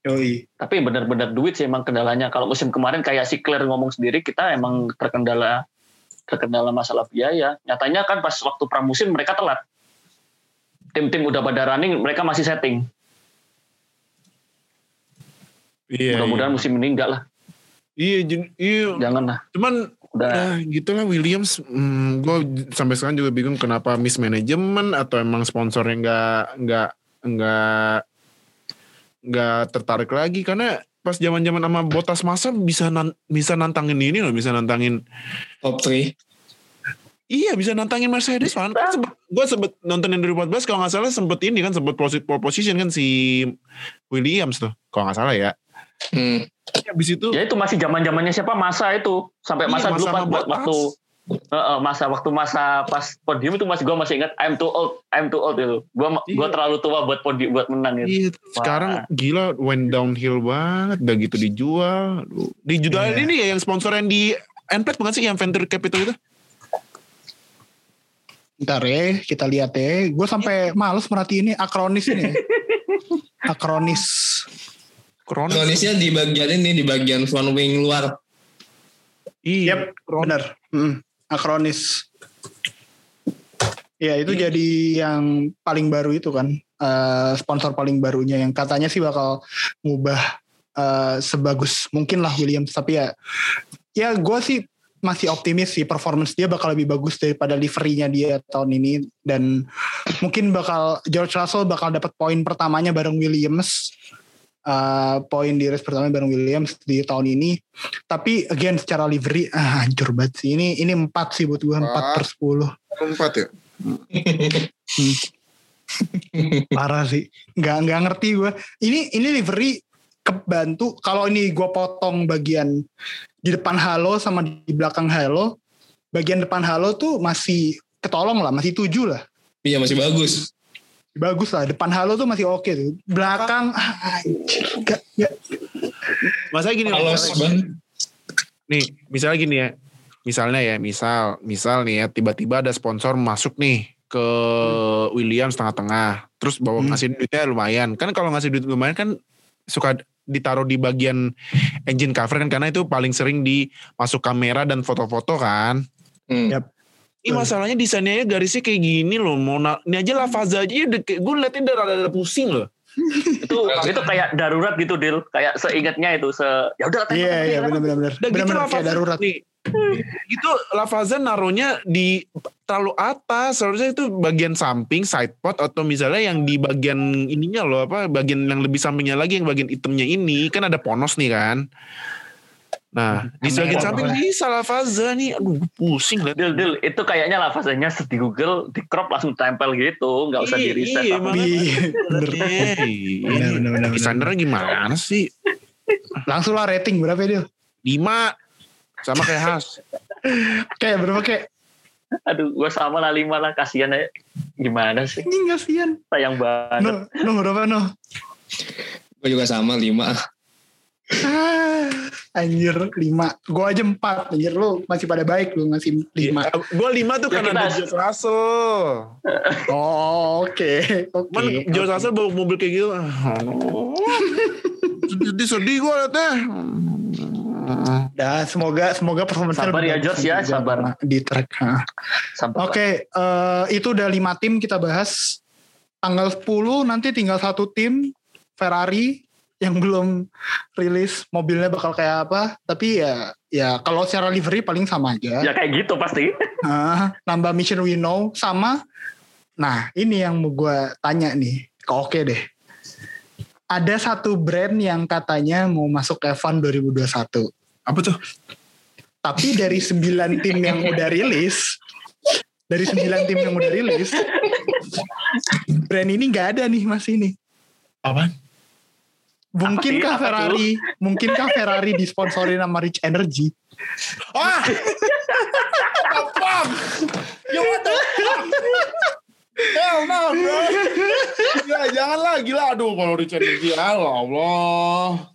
Yoi. Tapi benar-benar duit sih emang kendalanya. Kalau musim kemarin kayak si Claire ngomong sendiri, kita emang terkendala terkendala masalah biaya. Nyatanya kan pas waktu pramusim mereka telat. Tim-tim udah pada running, mereka masih setting. Iya. Mudah-mudahan musim ini enggak lah. Iya, jen- iya. Jangan lah. Cuman Udah. Nah, gitu lah Williams. Hmm, gue sampai sekarang juga bingung kenapa mismanagement atau emang sponsornya nggak nggak nggak nggak tertarik lagi karena pas zaman-zaman sama Botas masa bisa nan- bisa nantangin ini loh, bisa nantangin Top 3. Iya bisa nantangin Mercedes kan. gue sempet nonton yang 2014 kalau nggak salah sempet ini kan sempet posi- pole position kan si Williams tuh kalau nggak salah ya. Hmm. Habis itu Ya itu masih zaman zamannya siapa masa itu sampai Iya, masa dulu pas buat waktu Eh, eh, masa waktu masa pas podium itu masih gue masih ingat I'm too old I'm too old itu gue gue Iya. terlalu tua buat podium buat menang itu Iya, sekarang gila went downhill banget, udah gitu dijual. Dijual Iya. ini ya yang sponsor yang di Enpet bukan sih yang venture capital itu? Ntar ya, kita lihat ya. Gue sampai males merhatiin ini akronis ini. akronis. Kronos. Kronisnya di bagian ini, di bagian front wing luar. Iya, Yep, bener. Hmm, akronis. Ya itu jadi yang paling baru itu kan eh, sponsor paling barunya yang katanya sih bakal ngubah eh, sebagus mungkin lah Williams tapi ya ya gue sih masih optimis sih performance dia bakal lebih bagus daripada liverynya dia tahun ini dan mungkin bakal George Russell bakal dapat poin pertamanya bareng Williams Eh, poin di race pertama bareng Williams di tahun ini. Tapi again secara livery ah, hancur banget sih. Ini ini empat sih buat gue empat Ah. per sepuluh. Empat ya. parah sih. Nggak nggak ngerti gue ini ini livery kebantu kalau ini gue potong bagian di depan halo sama di belakang halo bagian depan halo tuh masih ketolong lah masih tujuh lah. Iya masih bagus. Bagus lah depan halo tuh masih oke tuh belakang ah, anjir nggak nggak Masa gini loh, Kalau nih, misalnya gini ya. Misalnya ya, misal, misal nih ya, tiba-tiba ada sponsor masuk nih ke Williams tengah-tengah, terus bawa Hmm. ngasih duitnya lumayan. Kan kalau ngasih duit lumayan kan suka ditaruh di bagian engine cover kan karena itu paling sering dimasuk kamera dan foto-foto kan. Hmm. Yap. Ini masalahnya desainnya ya garisnya kayak gini loh. Mau na- ini aja lavaza aja kayak gue liatnya udah rada pusing loh. itu itu kayak darurat gitu Dil kayak seingatnya itu se ya udah iya iya benar benar benar gitu benar benar lavaza kayak darurat nih. Itu lavaza naruhnya di terlalu atas. Seharusnya itu bagian samping side pot atau misalnya yang di bagian ininya loh apa bagian yang lebih sampingnya lagi yang bagian hitamnya ini kan ada ponos nih kan. Nah, nah, di sebagian samping bisa Lavazza nih. Aduh, pusing lah. Dil, dil, itu kayaknya Lafazanya set di Google, di crop langsung tempel gitu. Nggak usah iya, di reset. Iya, iya, iya, bener. Bener, bener, gimana sih? Langsung lah rating berapa ya, Lima. Sama kayak Has. kayak berapa kayak? Aduh, gue sama lah lima lah. Kasian aja. Gimana sih? Ini kasian. Sayang banget. No, no berapa no? Gue juga sama lima anjir lima gue aja empat anjir lu masih pada baik lu ngasih lima Gue lima tuh Ya, karena ada George Russell. oh oke oke Cuman George oke. Russell bawa mobil kayak gitu. sedih sedih gue liatnya. Dah, semoga semoga performance Sabar ya, George, ya, sabar. di track. ha. Sampai Oke, eh, itu udah lima tim kita bahas. Tanggal 10 nanti tinggal satu tim Ferrari yang belum rilis mobilnya bakal kayak apa. Tapi ya ya kalau secara livery paling sama aja. ya kayak gitu pasti. Ah, nambah mission we know sama. Nah, ini yang mau gue tanya nih. Ke oke deh. Ada satu brand yang katanya mau masuk F1 2021. Apa tuh? Tapi dari sembilan tim yang udah rilis, dari sembilan tim yang udah rilis, brand ini nggak ada nih mas ini. Apaan? Mungkinkah Apa? Apa Ferrari, mungkinkah Ferrari disponsorin sama Rich Energy? Ah! The fuck? Ya what the fuck? Hell no bro. Ya jangan lah gila. Aduh kalau Richard Energy. Allah.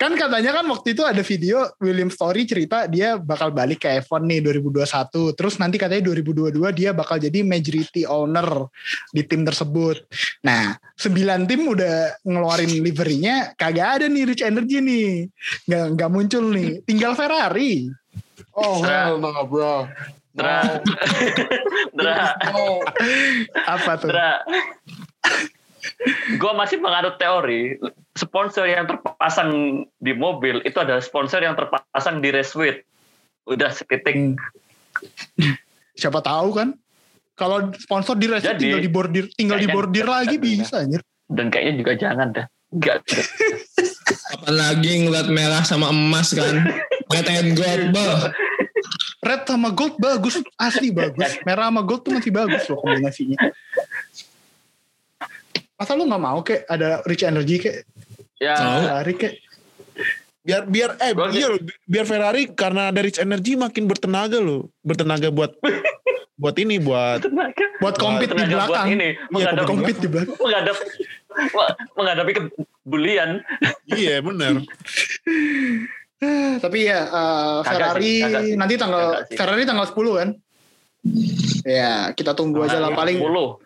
Kan katanya kan waktu itu ada video William Story cerita dia bakal balik ke F1 nih 2021. Terus nanti katanya 2022 dia bakal jadi majority owner di tim tersebut. Nah, 9 tim udah ngeluarin liverynya kagak ada nih Rich Energy nih. Nggak, nggak muncul nih. Tinggal Ferrari. Oh hell no bro. Dra, Dra, Oh. Apa tuh? Dra. Gue masih menganut teori sponsor yang terpasang di mobil itu adalah sponsor yang terpasang di race suite. Udah setitik. Hmm. Siapa tahu kan? Kalau sponsor di race Jadi, tinggal di bordir, tinggal di bordir lagi bisa anjir. Dan kayaknya juga jangan dah. Enggak. Apalagi ngeliat merah sama emas kan. Red and gold, bah. Red sama gold bagus, asli bagus. Merah sama gold tuh masih bagus loh kombinasinya. Masa lu nggak mau kek ada rich energy kek Ya. Ferrari kek? Biar biar eh Gua- iya loh, biar Ferrari karena ada rich energy makin bertenaga loh. Bertenaga buat buat ini buat tenaga. Buat compete di Tenaga buat belakang. ini. Iya, Menghadapi, Compete di belakang. menghadapi, menghadapi kebulian. iya bener. Tapi ya Kagak Ferrari sih, kagak sih. nanti tanggal Kagak sih. Ferrari tanggal 10 kan? Ya, kita tunggu aja lah. Paling 10.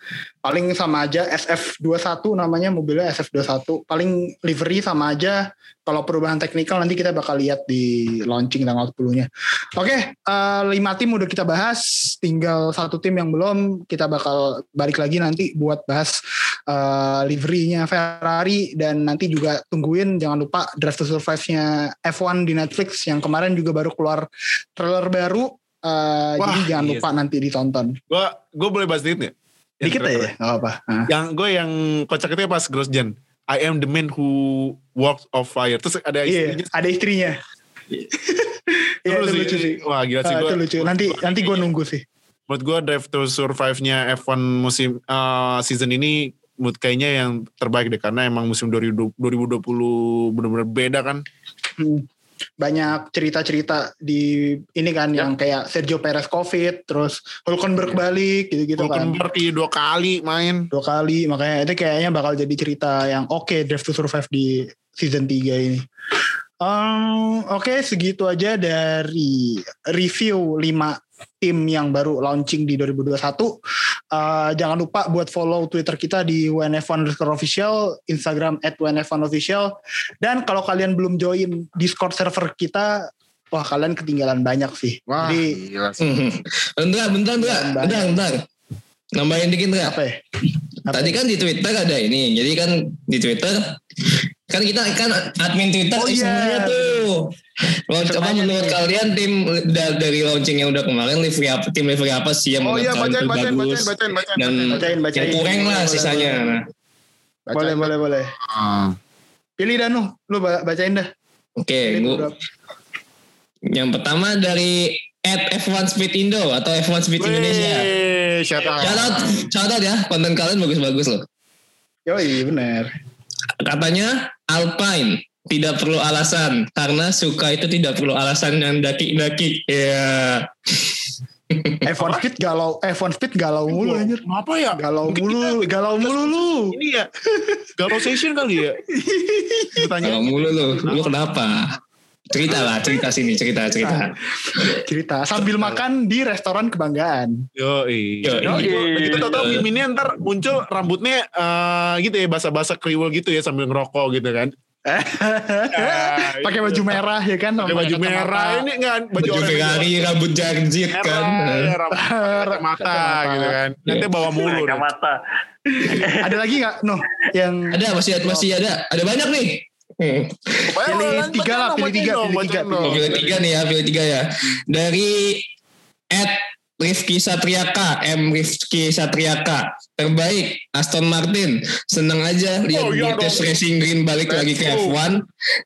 paling sama aja SF21 namanya mobilnya SF21 paling livery sama aja. Kalau perubahan teknikal nanti kita bakal lihat di launching tanggal 10 nya oke eh, lima tim udah kita bahas. Tinggal satu tim yang belum kita bakal balik lagi nanti buat bahas eh, liverynya Ferrari. Dan nanti juga tungguin jangan lupa Drive to Survive-nya F1 di Netflix yang kemarin juga baru keluar trailer baru Eh, Wah, jadi jangan iya lupa nanti ditonton Gue gue boleh bahas dikit nggak? Dikit aja nggak apa Nah. Yang gue yang kocak itu pas Grosjean. I am the man who walks of fire. Terus ada Iya, istrinya. ada istrinya. Iya, Terus itu lucu sih. Wah gila sih Ah, gue. itu lucu. Nanti nanti gue nunggu sih. Menurut gue Drive to Survive-nya F1 musim eh, season ini menurut kayaknya yang terbaik deh karena emang musim 2020 2020 benar-benar beda kan. Hmm. Banyak cerita-cerita di ini kan Ya. yang kayak Sergio Perez COVID, terus Hulkenberg balik gitu-gitu kan. Hulkenberg di dua kali main. Dua kali, makanya itu kayaknya bakal jadi cerita yang oke Drive to Survive di season 3 ini. Um, Oke, segitu aja dari review 5 tim yang baru launching di 2021. Uh, jangan lupa buat follow Twitter kita di WNF1 underscore official, Instagram at WNF1 official. Dan kalau kalian belum join Discord server kita, wah kalian ketinggalan banyak sih. Wah Jadi gila sih. Hmm. bentar, bentar, bentar, bentar, bentar. Nambahin dikit nggak? apa ya? Apa Tadi ya? kan di Twitter ada ini, jadi kan di Twitter kan kita kan admin Twitter Oh, iya. semuanya tuh. Launch apa Tanya menurut nih. kalian tim da- dari launching yang udah kemarin livery apa tim livery apa sih yang Oh menurut iya bacain bacain bagus bacain bacain bacain. dan Bacain, bacain. yang kurang lah Boleh, sisanya. boleh. Nah, bacain. Boleh, boleh, boleh. Ah. Pilih Danu, lu ba- bacain dah. Oke, gua- beberapa. yang pertama dari at F1 Speed Indo atau F1 Speed Indonesia. Wih, shout out. Shout out, shout out ya, konten kalian bagus-bagus loh. Yoi, bener. Katanya Alpine tidak perlu alasan karena suka itu tidak perlu alasan yang daki-daki. Ya. F1 Speed galau, F1 Speed galau mulu anjir. Kenapa ya? Galau Mungkin mulu, galau mulu lu. Ini ya. Galau session kali ya. Kalau mulu lu, lu kenapa? Cerita lah, cerita sini, cerita, cerita. Cerita sambil makan di restoran kebanggaan. Yo, Yo, iya. iya. Begitu tau-tau miminnya ntar muncul rambutnya eh, gitu ya basah-basah kriwel gitu ya sambil ngerokok gitu kan. Pakai baju merah ya kan? Pakai baju merah ini kan baju, Baju. Ferrari, rambut merah, kan. ya, rambut Kacamata. gitu kan. Nanti bawa mulu. Ada lagi nggak? Noh, yang Ada, masih ada, masih ada. Ada banyak nih. Hmm. Pilih tiga lah, pilih tiga, pilih tiga, dong. Pilih tiga nih ya, pilih tiga ya. Dari at Rifki Satriaka, M Rifki Satriaka. Terbaik Aston Martin. Seneng aja lihat Oh, iya British dong. Racing Green balik Let's lagi ke go. F1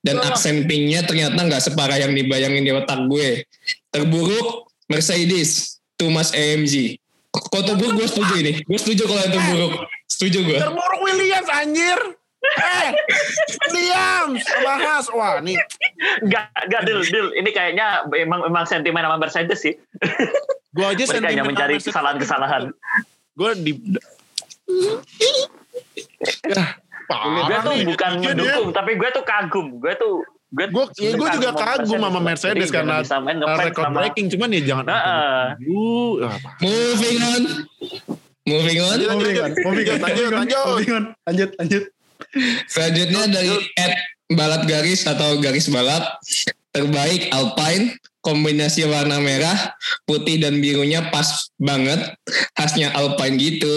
dan Ah. aksen pinknya ternyata nggak separah yang dibayangin di otak gue. Terburuk Mercedes, Thomas AMG. Kalau terburuk gue setuju ini. Gue setuju kalau yang terburuk. Setuju gue. Terburuk Williams anjir. Eh, sama Haas. Wah, nih Enggak, enggak deal, deal. Ini kayaknya memang memang sentimen sama Mercedes sih. gue aja Mereka hanya sentimen mencari sama Mercedes. kesalahan-kesalahan. Gue di Ya, Gue tuh nih. bukan dia. mendukung, tapi gue tuh kagum. Gue tuh gue Gue ya gue juga kagum sama Mercedes karena record sama breaking cuman ya jangan Heeh. Aduh, apa? Moving on. Moving on. Moving on, lanjut, moving on, lanjut, moving on, lanjut. moving on. Lanjut, lanjut. Selanjutnya dari Ed balap garis atau garis balap terbaik Alpine kombinasi warna merah putih dan birunya pas banget khasnya Alpine gitu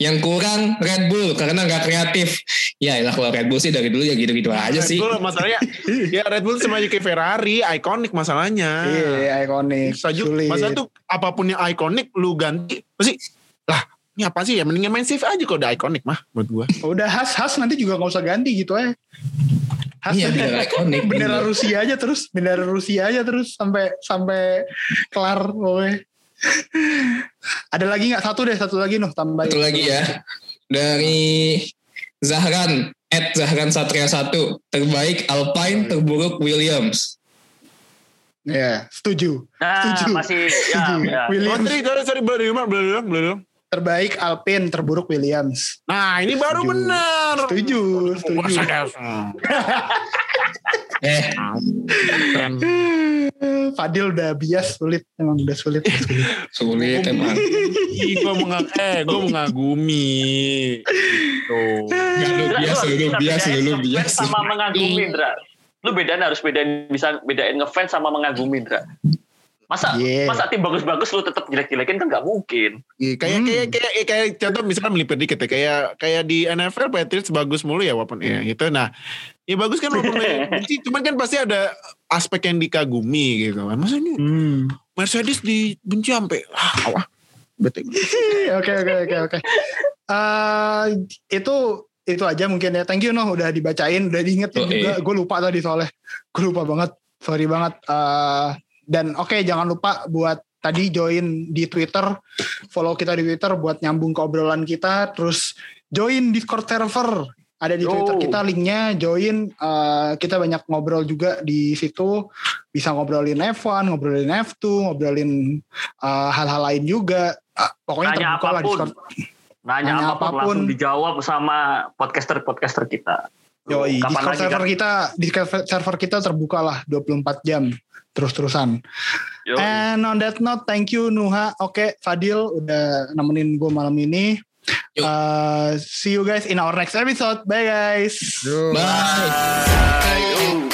yang kurang Red Bull karena nggak kreatif ya lah kalau Red Bull sih dari dulu ya gitu-gitu aja Red sih Bull masalahnya ya Red Bull sama kayak Ferrari ikonik masalahnya. Iya, ikonik. Bisa juga, Sulit. masa tuh apa pun yang ikonik lu ganti pasti lah ini apa sih ya mendingan main safe aja kalau udah ikonik mah menurut gua. Udah khas khas nanti juga nggak usah ganti gitu ya. Khas iya nanti ikonik bendera bener. Rusia aja terus, bendera Rusia aja terus sampai sampai kelar pokoknya. Ada lagi nggak satu deh, satu lagi noh tambahin. satu lagi ya dari Zahran Ed Zahran Satria 1 terbaik Alpine terburuk Williams Ya, setuju. Nah, Setuju. masih ya, Setuju. ya. Oh, Williams sorry, sorry, sorry, belum belum belum belum. Terbaik Alpine, terburuk Williams. Nah, ini baru Setuju. benar. Setuju, setuju. Eh Keren. Fadil udah bias sulit, emang udah sulit. sulit emang Ih, gue mengag eh, gue mengagumi. Tuh. Gak lu bias Dra, lu bias lu bias sama mengagumi, Dra. Lu bedain harus bedain bisa bedain ngefans sama mengagumi, Dra. Masa Yeah. masa tim bagus-bagus lu tetap jelek-jelekin kan nggak mungkin. Iya, kayak Hmm. kayak kayak kayak contoh misalkan melipir dikit ya kayak kayak di NFL Patriots bagus mulu ya walaupun ya gitu. Nah, ya bagus kan walaupun benci, cuman kan pasti ada aspek yang dikagumi gitu kan. Masa ini Hmm. Mercedes dibenci sampai ah, wah, bete. Oke oke oke oke. Eh, itu itu aja mungkin ya. Thank you noh udah dibacain, udah diingetin Oh, juga. Gue lupa tadi soalnya. Gue lupa banget. Sorry banget. Eh, dan oke jangan lupa buat tadi join di Twitter, follow kita di Twitter buat nyambung ke obrolan kita. Terus join Discord server. Ada di Yo. Twitter kita linknya join. Eh, kita banyak ngobrol juga di situ. Bisa ngobrolin F1, ngobrolin F2, ngobrolin eh, hal-hal lain juga. Eh, pokoknya Nanya terbuka lah apa pun. Discord. Nanya, Nanya apa pun, apa pun. dijawab sama podcaster-podcaster kita. Yoi, Kapan Discord server kita, Discord server kita terbuka lah 24 jam terus-terusan. Yo. And on that note, thank you Nuha. Oke, Fadil udah nemenin gue malam ini. Uh, see you guys in our next episode. Bye guys. bye Ayo.